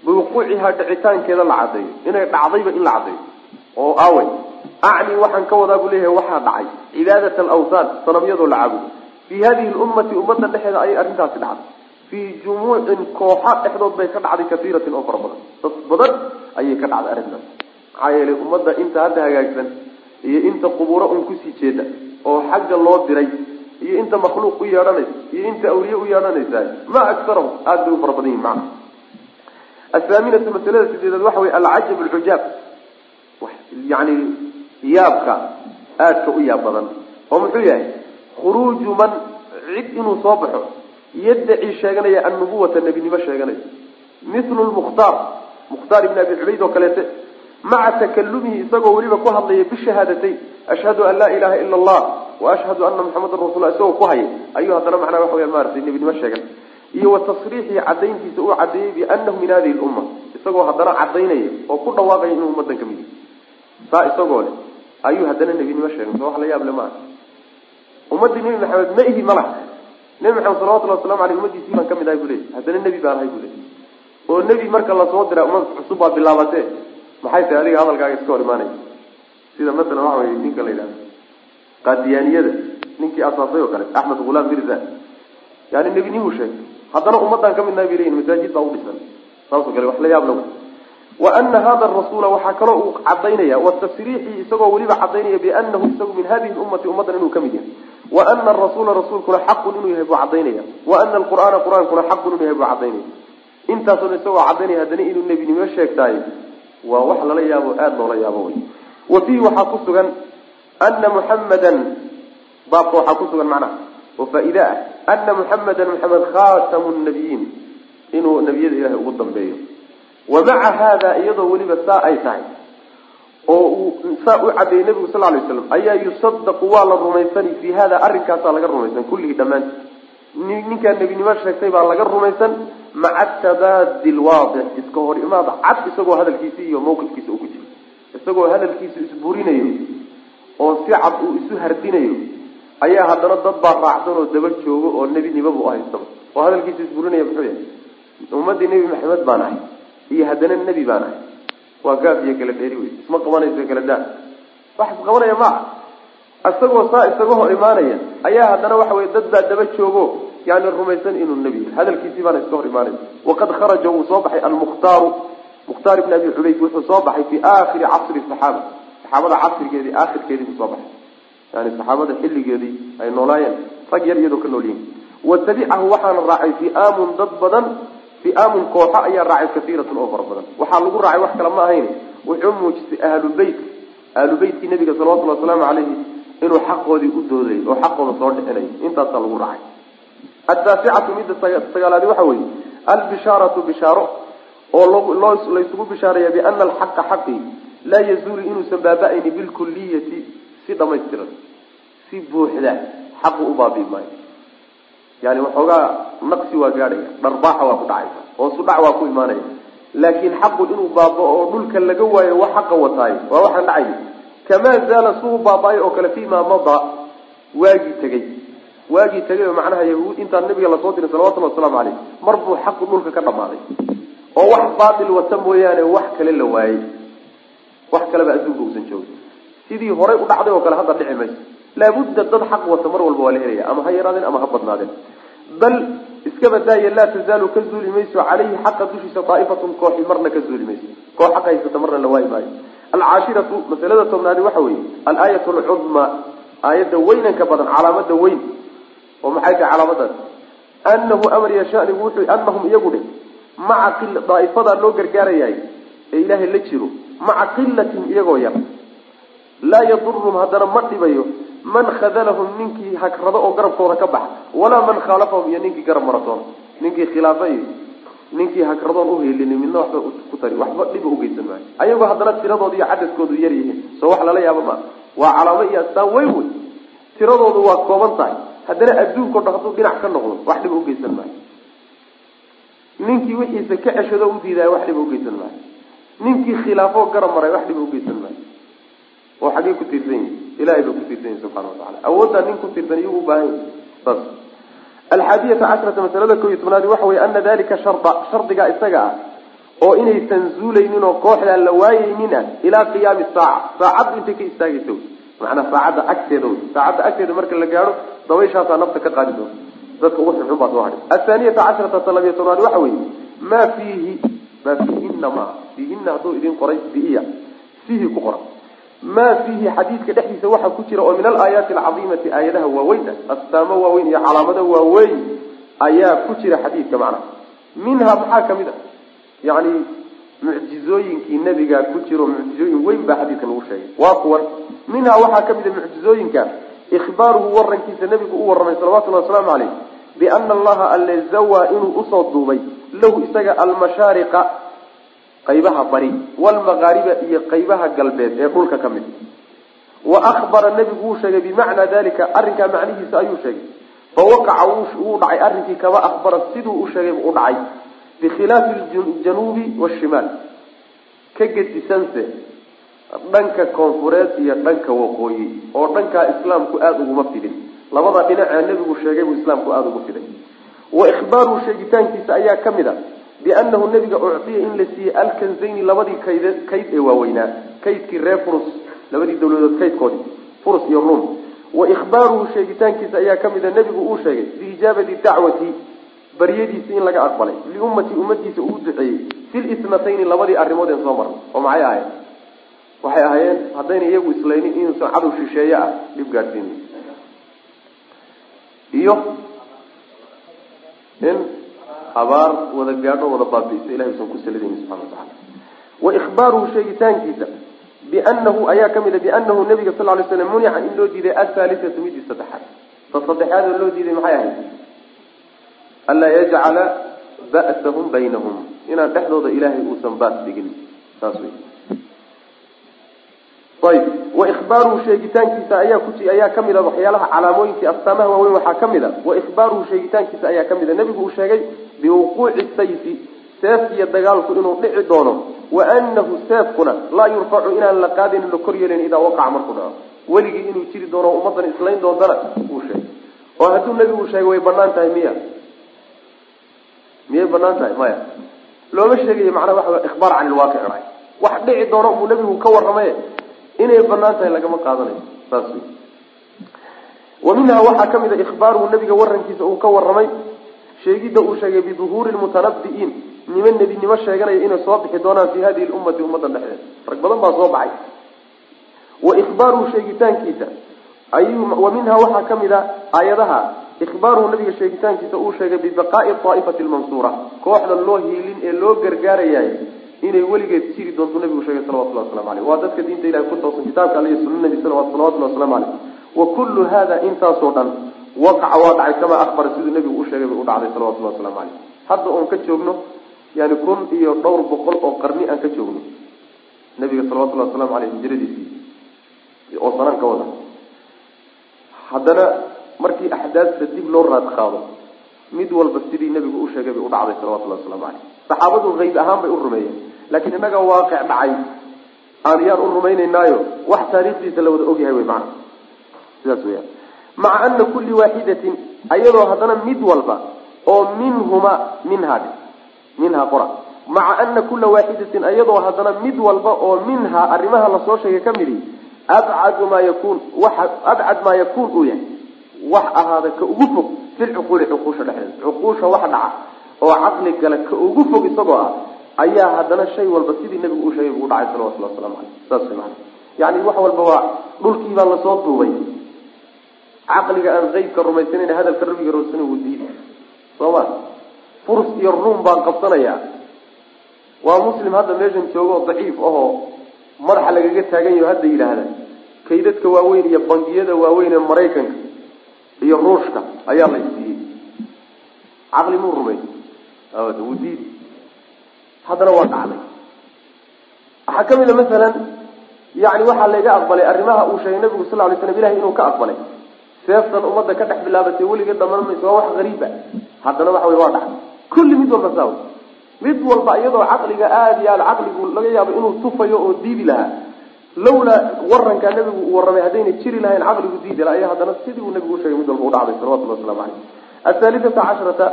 biwuquucihaa dhicitaankeeda la caddeeyo inay dhacdayba in la caddeeyo oo aawey acni waxaan ka wadaa buu leeyahay waxaa dhacay cibaadat alawthaan sanamyadoo la caabudo fii hadihi lummati ummadda dhexeeda ayay arrintaasi dhacday fii jumuucin kooxa dhexdood bay ka dhacday kaiiratin oo fara badan dad badan ayay ka dhacday arrintaas maxaa yeelay ummadda inta hadda hagaagsan iyo inta qubuuro un ku sii jeeda oo xagga loo diray iyo inta makhluuq u yeedhanaysa iyo inta awliye u yeedhanaysa ma agarahum aada bay u fara badan yihiin macna athaaminatu masalada sideedaad waxa wey alcajab alcujaab yani yaabka aadka u yaab badan. Oo muxuu yahay? Khuruuju man cid inuu soo baxo yaddaci sheeganaya annubuwata nebinimo sheeganaya. Mithlu lmukhtaar mukhtaar ibn abi cubayd oo kaleete maca takalumihi isagoo weliba ku hadlaya bishahaadatayn. Ashhadu an laa ilaha ila allah wa ashhadu ana muxamadan rasul isagoo ku haya ayuu haddana macnaha waxa weya maratay nebinimo sheegan. Iyo wa tasriixihi cadayntiisa uu cadeeyey bianahu min hadihi lumma isagoo haddana cadaynaya oo ku dhawaaqaya inuu ummadan ka mid yahy saa isagoo leh ayuu haddana nebinimo sheegay? Soo wax la yaab le maaha ummadii nebi maxamed ma ihi malaha nebi maxamed salawatullhi waslamu aleyh ummadiisii baan ka mid ahay bu leey haddana nebi baan ahay bu leey oo nebi marka la soo dira ummad cusub baa bilaabatee. Maxay tahay? Adiga hadalkaaga iska hor imaanaya. Sida masalan waxa wey ninka la yidhahdo qaadiyaaniyada ninkii asaasay oo kale axmed hulaam mirza. Yani nebinimuu sheegay. Haddana ummadaan ka midnahay bay leyihin masaajid baa u dhisan. Saasoo kale wax la yaab wa ana hada rasuula waxaa kaloo uu cadaynaya wa tasriixii isagoo weliba cadaynaya bianahu isagu min hadihi lummati ummaddan inuu ka mid yahay. Wa ana arasuula rasuulkuna xaqun inuu yahay buu cadaynaya wa ana alqur'aana qur'aankuna xaqun inuu yahay buu cadaynaya intaasoo isagoo cadaynaya haddana inuu nebinimo sheegtaay waa wax lala yaabo aada loola yaabo wey. Wa fiihi waxaa ku sugan ana muxammadan baabka waxaa ku sugan macnaha oo faa-ide ah ana muxammadan muxamed khatamu nabiyiin inuu nebiyada ilahay ugu dambeeyo wa maca haada iyadoo weliba saa ay tahay. oo uu saa u cadeeyey nebigu sal lay slam ayaa yusadaqu waa la rumaysani fii hada arrinkaasaa laga rumaysan kulligii dhammaanti ninkaa nebinimo sheegtay baa laga rumaysan maca tabaadi lwaadix iska hor imaad cad isagoo hadalkiisi iyo mawqifkiisa uu ku jiro isagoo hadalkiisu isburinayo oo si cad uu isu hardinayo ayaa haddana dad baa raacsan oo daba joogo oo nebinimaba u haystaba oo hadalkiisa isburinaya muxuu yahay? Ummaddii nebi maxamed baan ahay iyo haddana nebi baan ahay. Waa gaab iyo kala dheeri wey isma qabanayso kala daa wax isqabanaya maaha isagoo saa isaga hor imaanaya ayaa haddana waxa weye dad baa daba joogo. Yani rumaysan inuu nebi yahay. Hadalkiisii baana iska hor imaanaya waqad kharaja wuu soo baxay almukhtaaru mukhtaar ibn abi cubayd wuxuu soo baxay fi aakhiri casri saxaaba. Saxaabada casrigeedii aakhirkeedii buu soo baxay. Yani saxaabada xilligeedii ay noolaayeen rag yar iyadoo ka nool watabicahu waxaana raacay fi'aamun dad badan fi'aamun kooxo ayaa raacay kaiiratun oo fara badan. Waxaa lagu raacay wax kale ma ahayn wuxuu muujisay ahlu beyt. Ahlu beytkii nabiga salawatullhi wasalaamu calayhi inuu xaqoodii u dooday oo xaqooda soo dhixinay intaasaa lagu raacay. Ataasicatu midda sagaalaadi waxa weeye albishaaratu bishaaro oo laysugu bishaaraya biana alxaqa xaqi laa yazuulu inuusan baaba-ayni bilkuliyati si dhamaystiran si buuxda xaqu u baabii maayo yani waxoogaa naqsi waa gaadhaya dharbaaxa waa ku dhacaysa hoosu dhac waa ku imaanaya. Laakiin xaqu inuu baaba oo dhulka laga waayo wax xaqa wataayo waa waxaan dhacayni kamaa zaala suu baaba-ay oo kale fima madaa waagii tegey waagii tegay oo macnaha yahuud intaan nabiga la soo diray salawatullhi wasalaamu caleyh mar buu xaqu dhulka ka dhamaaday oo wax baatil wata mooyaane wax kale la waayey wax kaleba adduunka uusan joogin. Sidii horay u dhacday oo kale hadda dhici mayso laabudda dad xaq wata mar walba waa la helaya ama ha yaraadeen ama ha badnaadeen bal iska badaaya laa tazaalu ka zuuli mayso caleyhi xaqa dushiisa daa'ifatun kooxi marna ka zuuli mayso koox xaqa haysata marna la waayi maayo alcaashiratu masalada tobnaadi waxa weeye alaayat alcudma aayadda weynanka badan calaamada weyn oo maxay tahay calaamadaas anahu amar yashanigu wuxuu anahum iyagu dhe maca qil daa'ifadaa loo gargaarayahay ee ilaahay la jiro maca qilatin iyagoo yar laa yaduruhum haddana ma dhibayo man khadalahum ninkii hagrado oo garabkooda ka baxa walaa man khaalafahum iyo ninkii garab maratoon ninkii khilaafa iyo ninkii hagradoon uhelini midna waxba ku tari waxba dhiba ugeysan maayo. Ayagoo haddana tiradooda iyo cadadkoodu yar yihiin soo wax lala yaabo maa waa calaamo iyo astaan weyn. Wey tiradoodu waa kooban tahay. Haddana adduunkao dhan hadduu dhinac ka noqdo wax dhiba ugeysan maayo. Ninkii wixiisa ka ceshado u diidaayo wax dhiba ugeysan maayo. Ninkii khilaafo garab maray wax dhiba ugeysan maayo. Oo xaggey ku tiirsan yihi ilahay ba ku tiirsan yihi subxana watacala awooddaa nin ku tiirsan iyuu u baahan yahi saas alxaadiyata cashrata masalada ko tobnaadi waxa weye ana dalika sharda shardigaa isaga ah oo inaysan zuulaynin oo kooxdaan la waayeynin ah ilaa qiyaami saaca. Saacaddu intay ka istaagaysa macnaa saacadda agteeda wey saacadda agteeda marka la gaadho dabayshaasaa nafta ka qaadi doonta dadka ugu xunxun baa soo hadhay athaaniyata cashrata talabiya tobnaadi waxa weeye maa fiihi maa fiihina ma fiihina hadduu idin qoray biiya fiihi ku qoran maa fiihi xadiidka dhexdiisa waxaa ku jira oo min alaayaati alcadiimati aayadaha waaweyn ah astaamo waaweyn iyo calaamado waaweyn ayaa ku jira xadiidka macnaha minha maxaa ka mid a yani mucjizooyinkii nebiga ku jiro mucjizooyin weyn baa xadiidka lagu sheegay waa kuwan minhaa waxaa ka mid a mucjizooyinka ikhbaaruhu warankiisa nebigu u warramay salawatullahi wasalaamu caleyh biana allaha alle zawaa inuu u soo duubay lahu isaga almashaariqa qaybaha bari walmaqaariba iyo qaybaha galbeed ee dhulka ka mid. Wa ahbara nebigu wuu sheegay bimacnaa dalika arrinkaa macnihiisa ayuu sheegay. Fawaqaca wuu dhacay arrinkii kama ahbara siduu u sheegay u dhacay. Bikhilaafi ljanuubi washimaal ka gedisanse dhanka koonfureed iyo dhanka waqooyi oo dhankaa islaamku aada uguma fidin. Labada dhinacee nebigu sheegay buu islaamku aada ugu fiday wa ikhbaaruhu sheegitaankiisa ayaa ka mid a bianahu nebiga ucdiya in la siiyey alkanzayni labadii kayd kayd ee waaweynaa. Kaydkii reer furus labadii dawladood kaydkoodii furus iyo ruum. Wa ikhbaaruhu sheegitaankiisa ayaa ka mid a nebigu uu sheegay biijaabati dacwati baryadiisi in laga aqbalay liummati ummadiisa uu duceeyey fi lisnatayni labadii arrimood ee soo marnay. Oo maxay ahayen waxay ahaayeen haddayna iyagu islaynin inuusan cadow shisheeye ah dhib gaadhsiinay iyo in abaar wada gaadho wada baabi'isa ilahay usan ku salidayni subxana watacala wa ikhbaaruhu sheegitaankiisa bianahu ayaa ka mid a bianahu nabiga sal lay slam munica in loo diiday athalisatu midii saddexaad. Ta saddexaad oo loo diiday maxay ahayd? Anlaa yajcala ba'sahum baynahum. Inaan dhexdooda ilaahay uusan baas dhigin. Saas wey ayb wa ikhbaaruhu sheegitaankiisa ayaa ku ayaa ka mid a waxyaalaha calaamooyinkii astaamaha waaweyn waxaa ka mid a wa ikhbaaruhu sheegitaankiisa ayaa ka mid a nebigu uu sheegay biwuquuci sayfi seef iyo dagaalku inuu dhici doono wa anahu seefkuna laa yurfacu inaan la qaadin la kor yeelin idaa waqaca markuu dhaco. Weligii inuu jiri doono ummaddan islayn doontana uu sheegay. Oo hadduu nebigu sheegay way bannaan tahay miya. Miyay bannaan tahay? Maya. Looma sheegayo macnaa waxa ikhbaar can ilwaaqic dhahay wax dhici doono buu nebigu ka warramay inay bannaan tahay lagama qaadanayo. Saas wey wa minhaa waxaa ka mid a ikhbaaruhu nebiga warankiisa uu ka warramay sheegidda uu sheegay biduhuuri lmutanabi'iin nima nebinimo sheeganaya inay soo bixi doonaan fi hadihi lummati ummaddan dhexdeeda rag badan baa soo baxay. Wa ikhbaaruhu sheegitaankiisa. Ayuu wa minhaa waxaa ka mid a aayadaha. Ikhbaaruhu nabiga sheegitaankiisa uu sheegay bibaqaa'i aaifati lmansuura kooxda loo hiilin ee loo gargaarayaay inay weligeed jiri doontu nabigu sheegay salawatullah waslamu aleyh waa dadka diinta ilahay ku toosan kitaabka alle iyo salawatullahi waslamu aleyh wa kullu hada intaasoo dhan waqaca waa dhacay kamaa ahbara siduu nabigu u sheegay bay u dhacday salawatullahi waslamu aleyh hadda oon ka joogno yani kun iyo dhowr boqol oo qarni aan ka joogno nabiga salawatullahi waslamu aleyh hijradiisii oo sanaan ka wada. Haddana markii axdaasta dib loo raad qaado mid walba sidii nabigu u sheegay bay u dhacday salawatullahi waslamu caleyh saxaabadu hayb ahaan bay u rumeeyeen laakiin innaga waaqic dhacay. Aan yaan u rumaynaynaayo wax taariikhdiisa la wada ogyahay wey macana sidaas weyaan maca ana kulli waaxidatin ayadoo haddana mid walba oo minhuma minhaa minhaa qora maca ana kula waaxidatin ayadoo haddana mid walba oo minhaa arrimaha la soo sheegay ka midi abcadu maa yakuun waxa abcad maa yakuun uu yahay. Wax ahaada ka ugu fog filcuquuli cuquusha dhexdeeda. Cuquusha wax dhaca oo caqli gala ka ugu fog isagoo ah ayaa haddana shay walba sidii nabigu u sheegay buu dhacay salawatullah waslamu caleyh saas yani wax walba waa dhulkii baa la soo duubay caqliga aan qeybka rumaysanan hadalka rabbiga roosana wuu diidi soo ma? Furs iyo ruum baan qabsanayaa. Waa muslim hadda meeshan joogo oo daciif ahoo madaxa lagaga taagan yaho hadda yidhaahda kaydadka waaweyn iyo bangiyada waaweyn ee maraykanka iyo ruushka ayaa la isiiyey caqli muu rumay wuu diidi haddana waa dhacday. Waxaa ka mid a masalan yani waxaa layga aqbalay arrimaha uu sheegay nabigu sal lay slam ilahay inuu ka aqbalay seeftan ummadda ka dhex bilaabatay weligeed dhamaan mayso waa wax gariib ah haddana waxa wey waa dhacday kulli mid walba saa mid walba iyadoo caqliga aada iyo aada caqligu laga yaabo inuu tufayo oo diidi lahaa. Lawlaa warankaa nabigu uu warramay haddayna jiri lahayn caqligu diidi laha ayaa haddana sidii uu nabigu usheegay mid walba u dhacday salawatullah waslamu caleyh athalitata casharata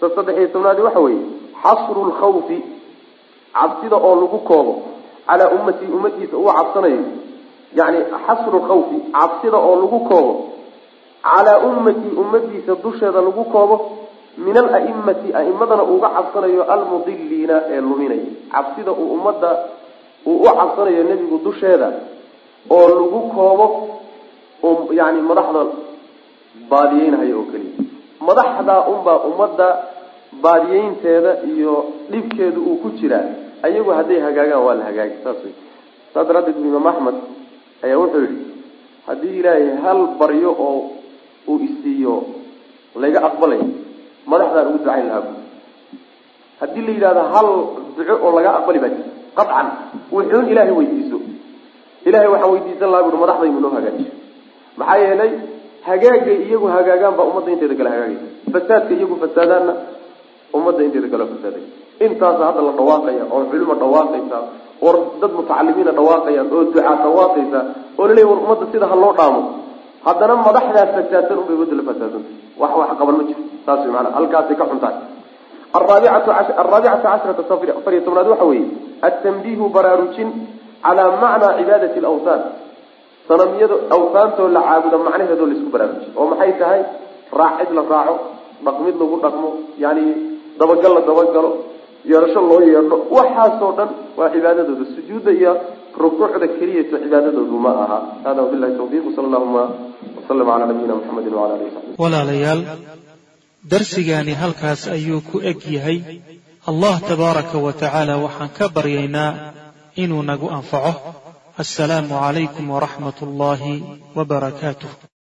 ta saddex iyo tobnaadi waxa weeye. Xasru lkhawfi cabsida oo lagu koobo calaa ummatii ummadiisa uu cabsanayo yani xasru lkhawfi cabsida oo lagu koobo calaa ummatii ummadiisa dusheeda lagu koobo min alaimati aimadana uga cabsanayo almudiliina ee luminaya cabsida uu ummadda uu u cabsanayo nebigu dusheeda oo lagu koobo yani madaxda baadiyeynahayo oo keliya madaxdaa unbaa ummadda baadiyeynteeda iyo dhibkeedu uu ku jiraa ayagu hadday hagaagaan waa la hagaagi saas wey saas daraaddeed imaam axmed ayaa wuxuu yihi haddii ilaahay hal baryo oo uu isiiyo layga aqbalay madaxdaan ugu ducayn lahaa. Haddii la yidhahdo hal duco oo laga aqbali baa jirta qaطcan wuxuun ilaahay weydiiso. Ilahay waxaan weydiisan lahaa bui madaxdaynu noo hagaajiyo. Maxaa yeelay hagaagay iyagu hagaagaan baa ummadda inteeda kale hagaagaysa fasaadka iyagu fasaadaanna ummadda inteeda kale fasaaday intaasa hadda la dhawaaqaya oo culimo dhawaaqaysa oo dad mutacalimiina dhawaaqayaan oo ducaa dhawaaqaysa oo laleeya war ummadda sida ha loo dhaamo haddana madaxdaa fasaadsan unbay ummadda la fasaadsanta wax wax qaban ma jiro. Saas way maanaa halkaasay ka xuntahay araabicatu cashrata afariyo tobnaad waxa weeye altanbiihu baraarujin calaa macnaa cibaadati alawthaan. Sanamiyada awthaantoo la caabudo macnaheedoo la isku baraarujiy oo maxay tahay? Raacid la raaco dhaqmid lagu dhaqmo yani dabagal la dabagalo yeerasho loo yeedho. Waxaasoo dhan waa cibaadadooda sujuudda iyo rukuucda keliyato cibaadadoodu ma aha. Hada wabilahi tawfiiq sal allahuma wasalam calaa nabiyina muxamedi wala alihi wasaxbi walaalayaal darsigaani halkaas ayuu ku eg yahay. Allah tabaaraka wa tacaala waxaan ka baryaynaa inuu nagu anfaco. Assalaamu calaykum waraxmat ullaahi wabarakaatuh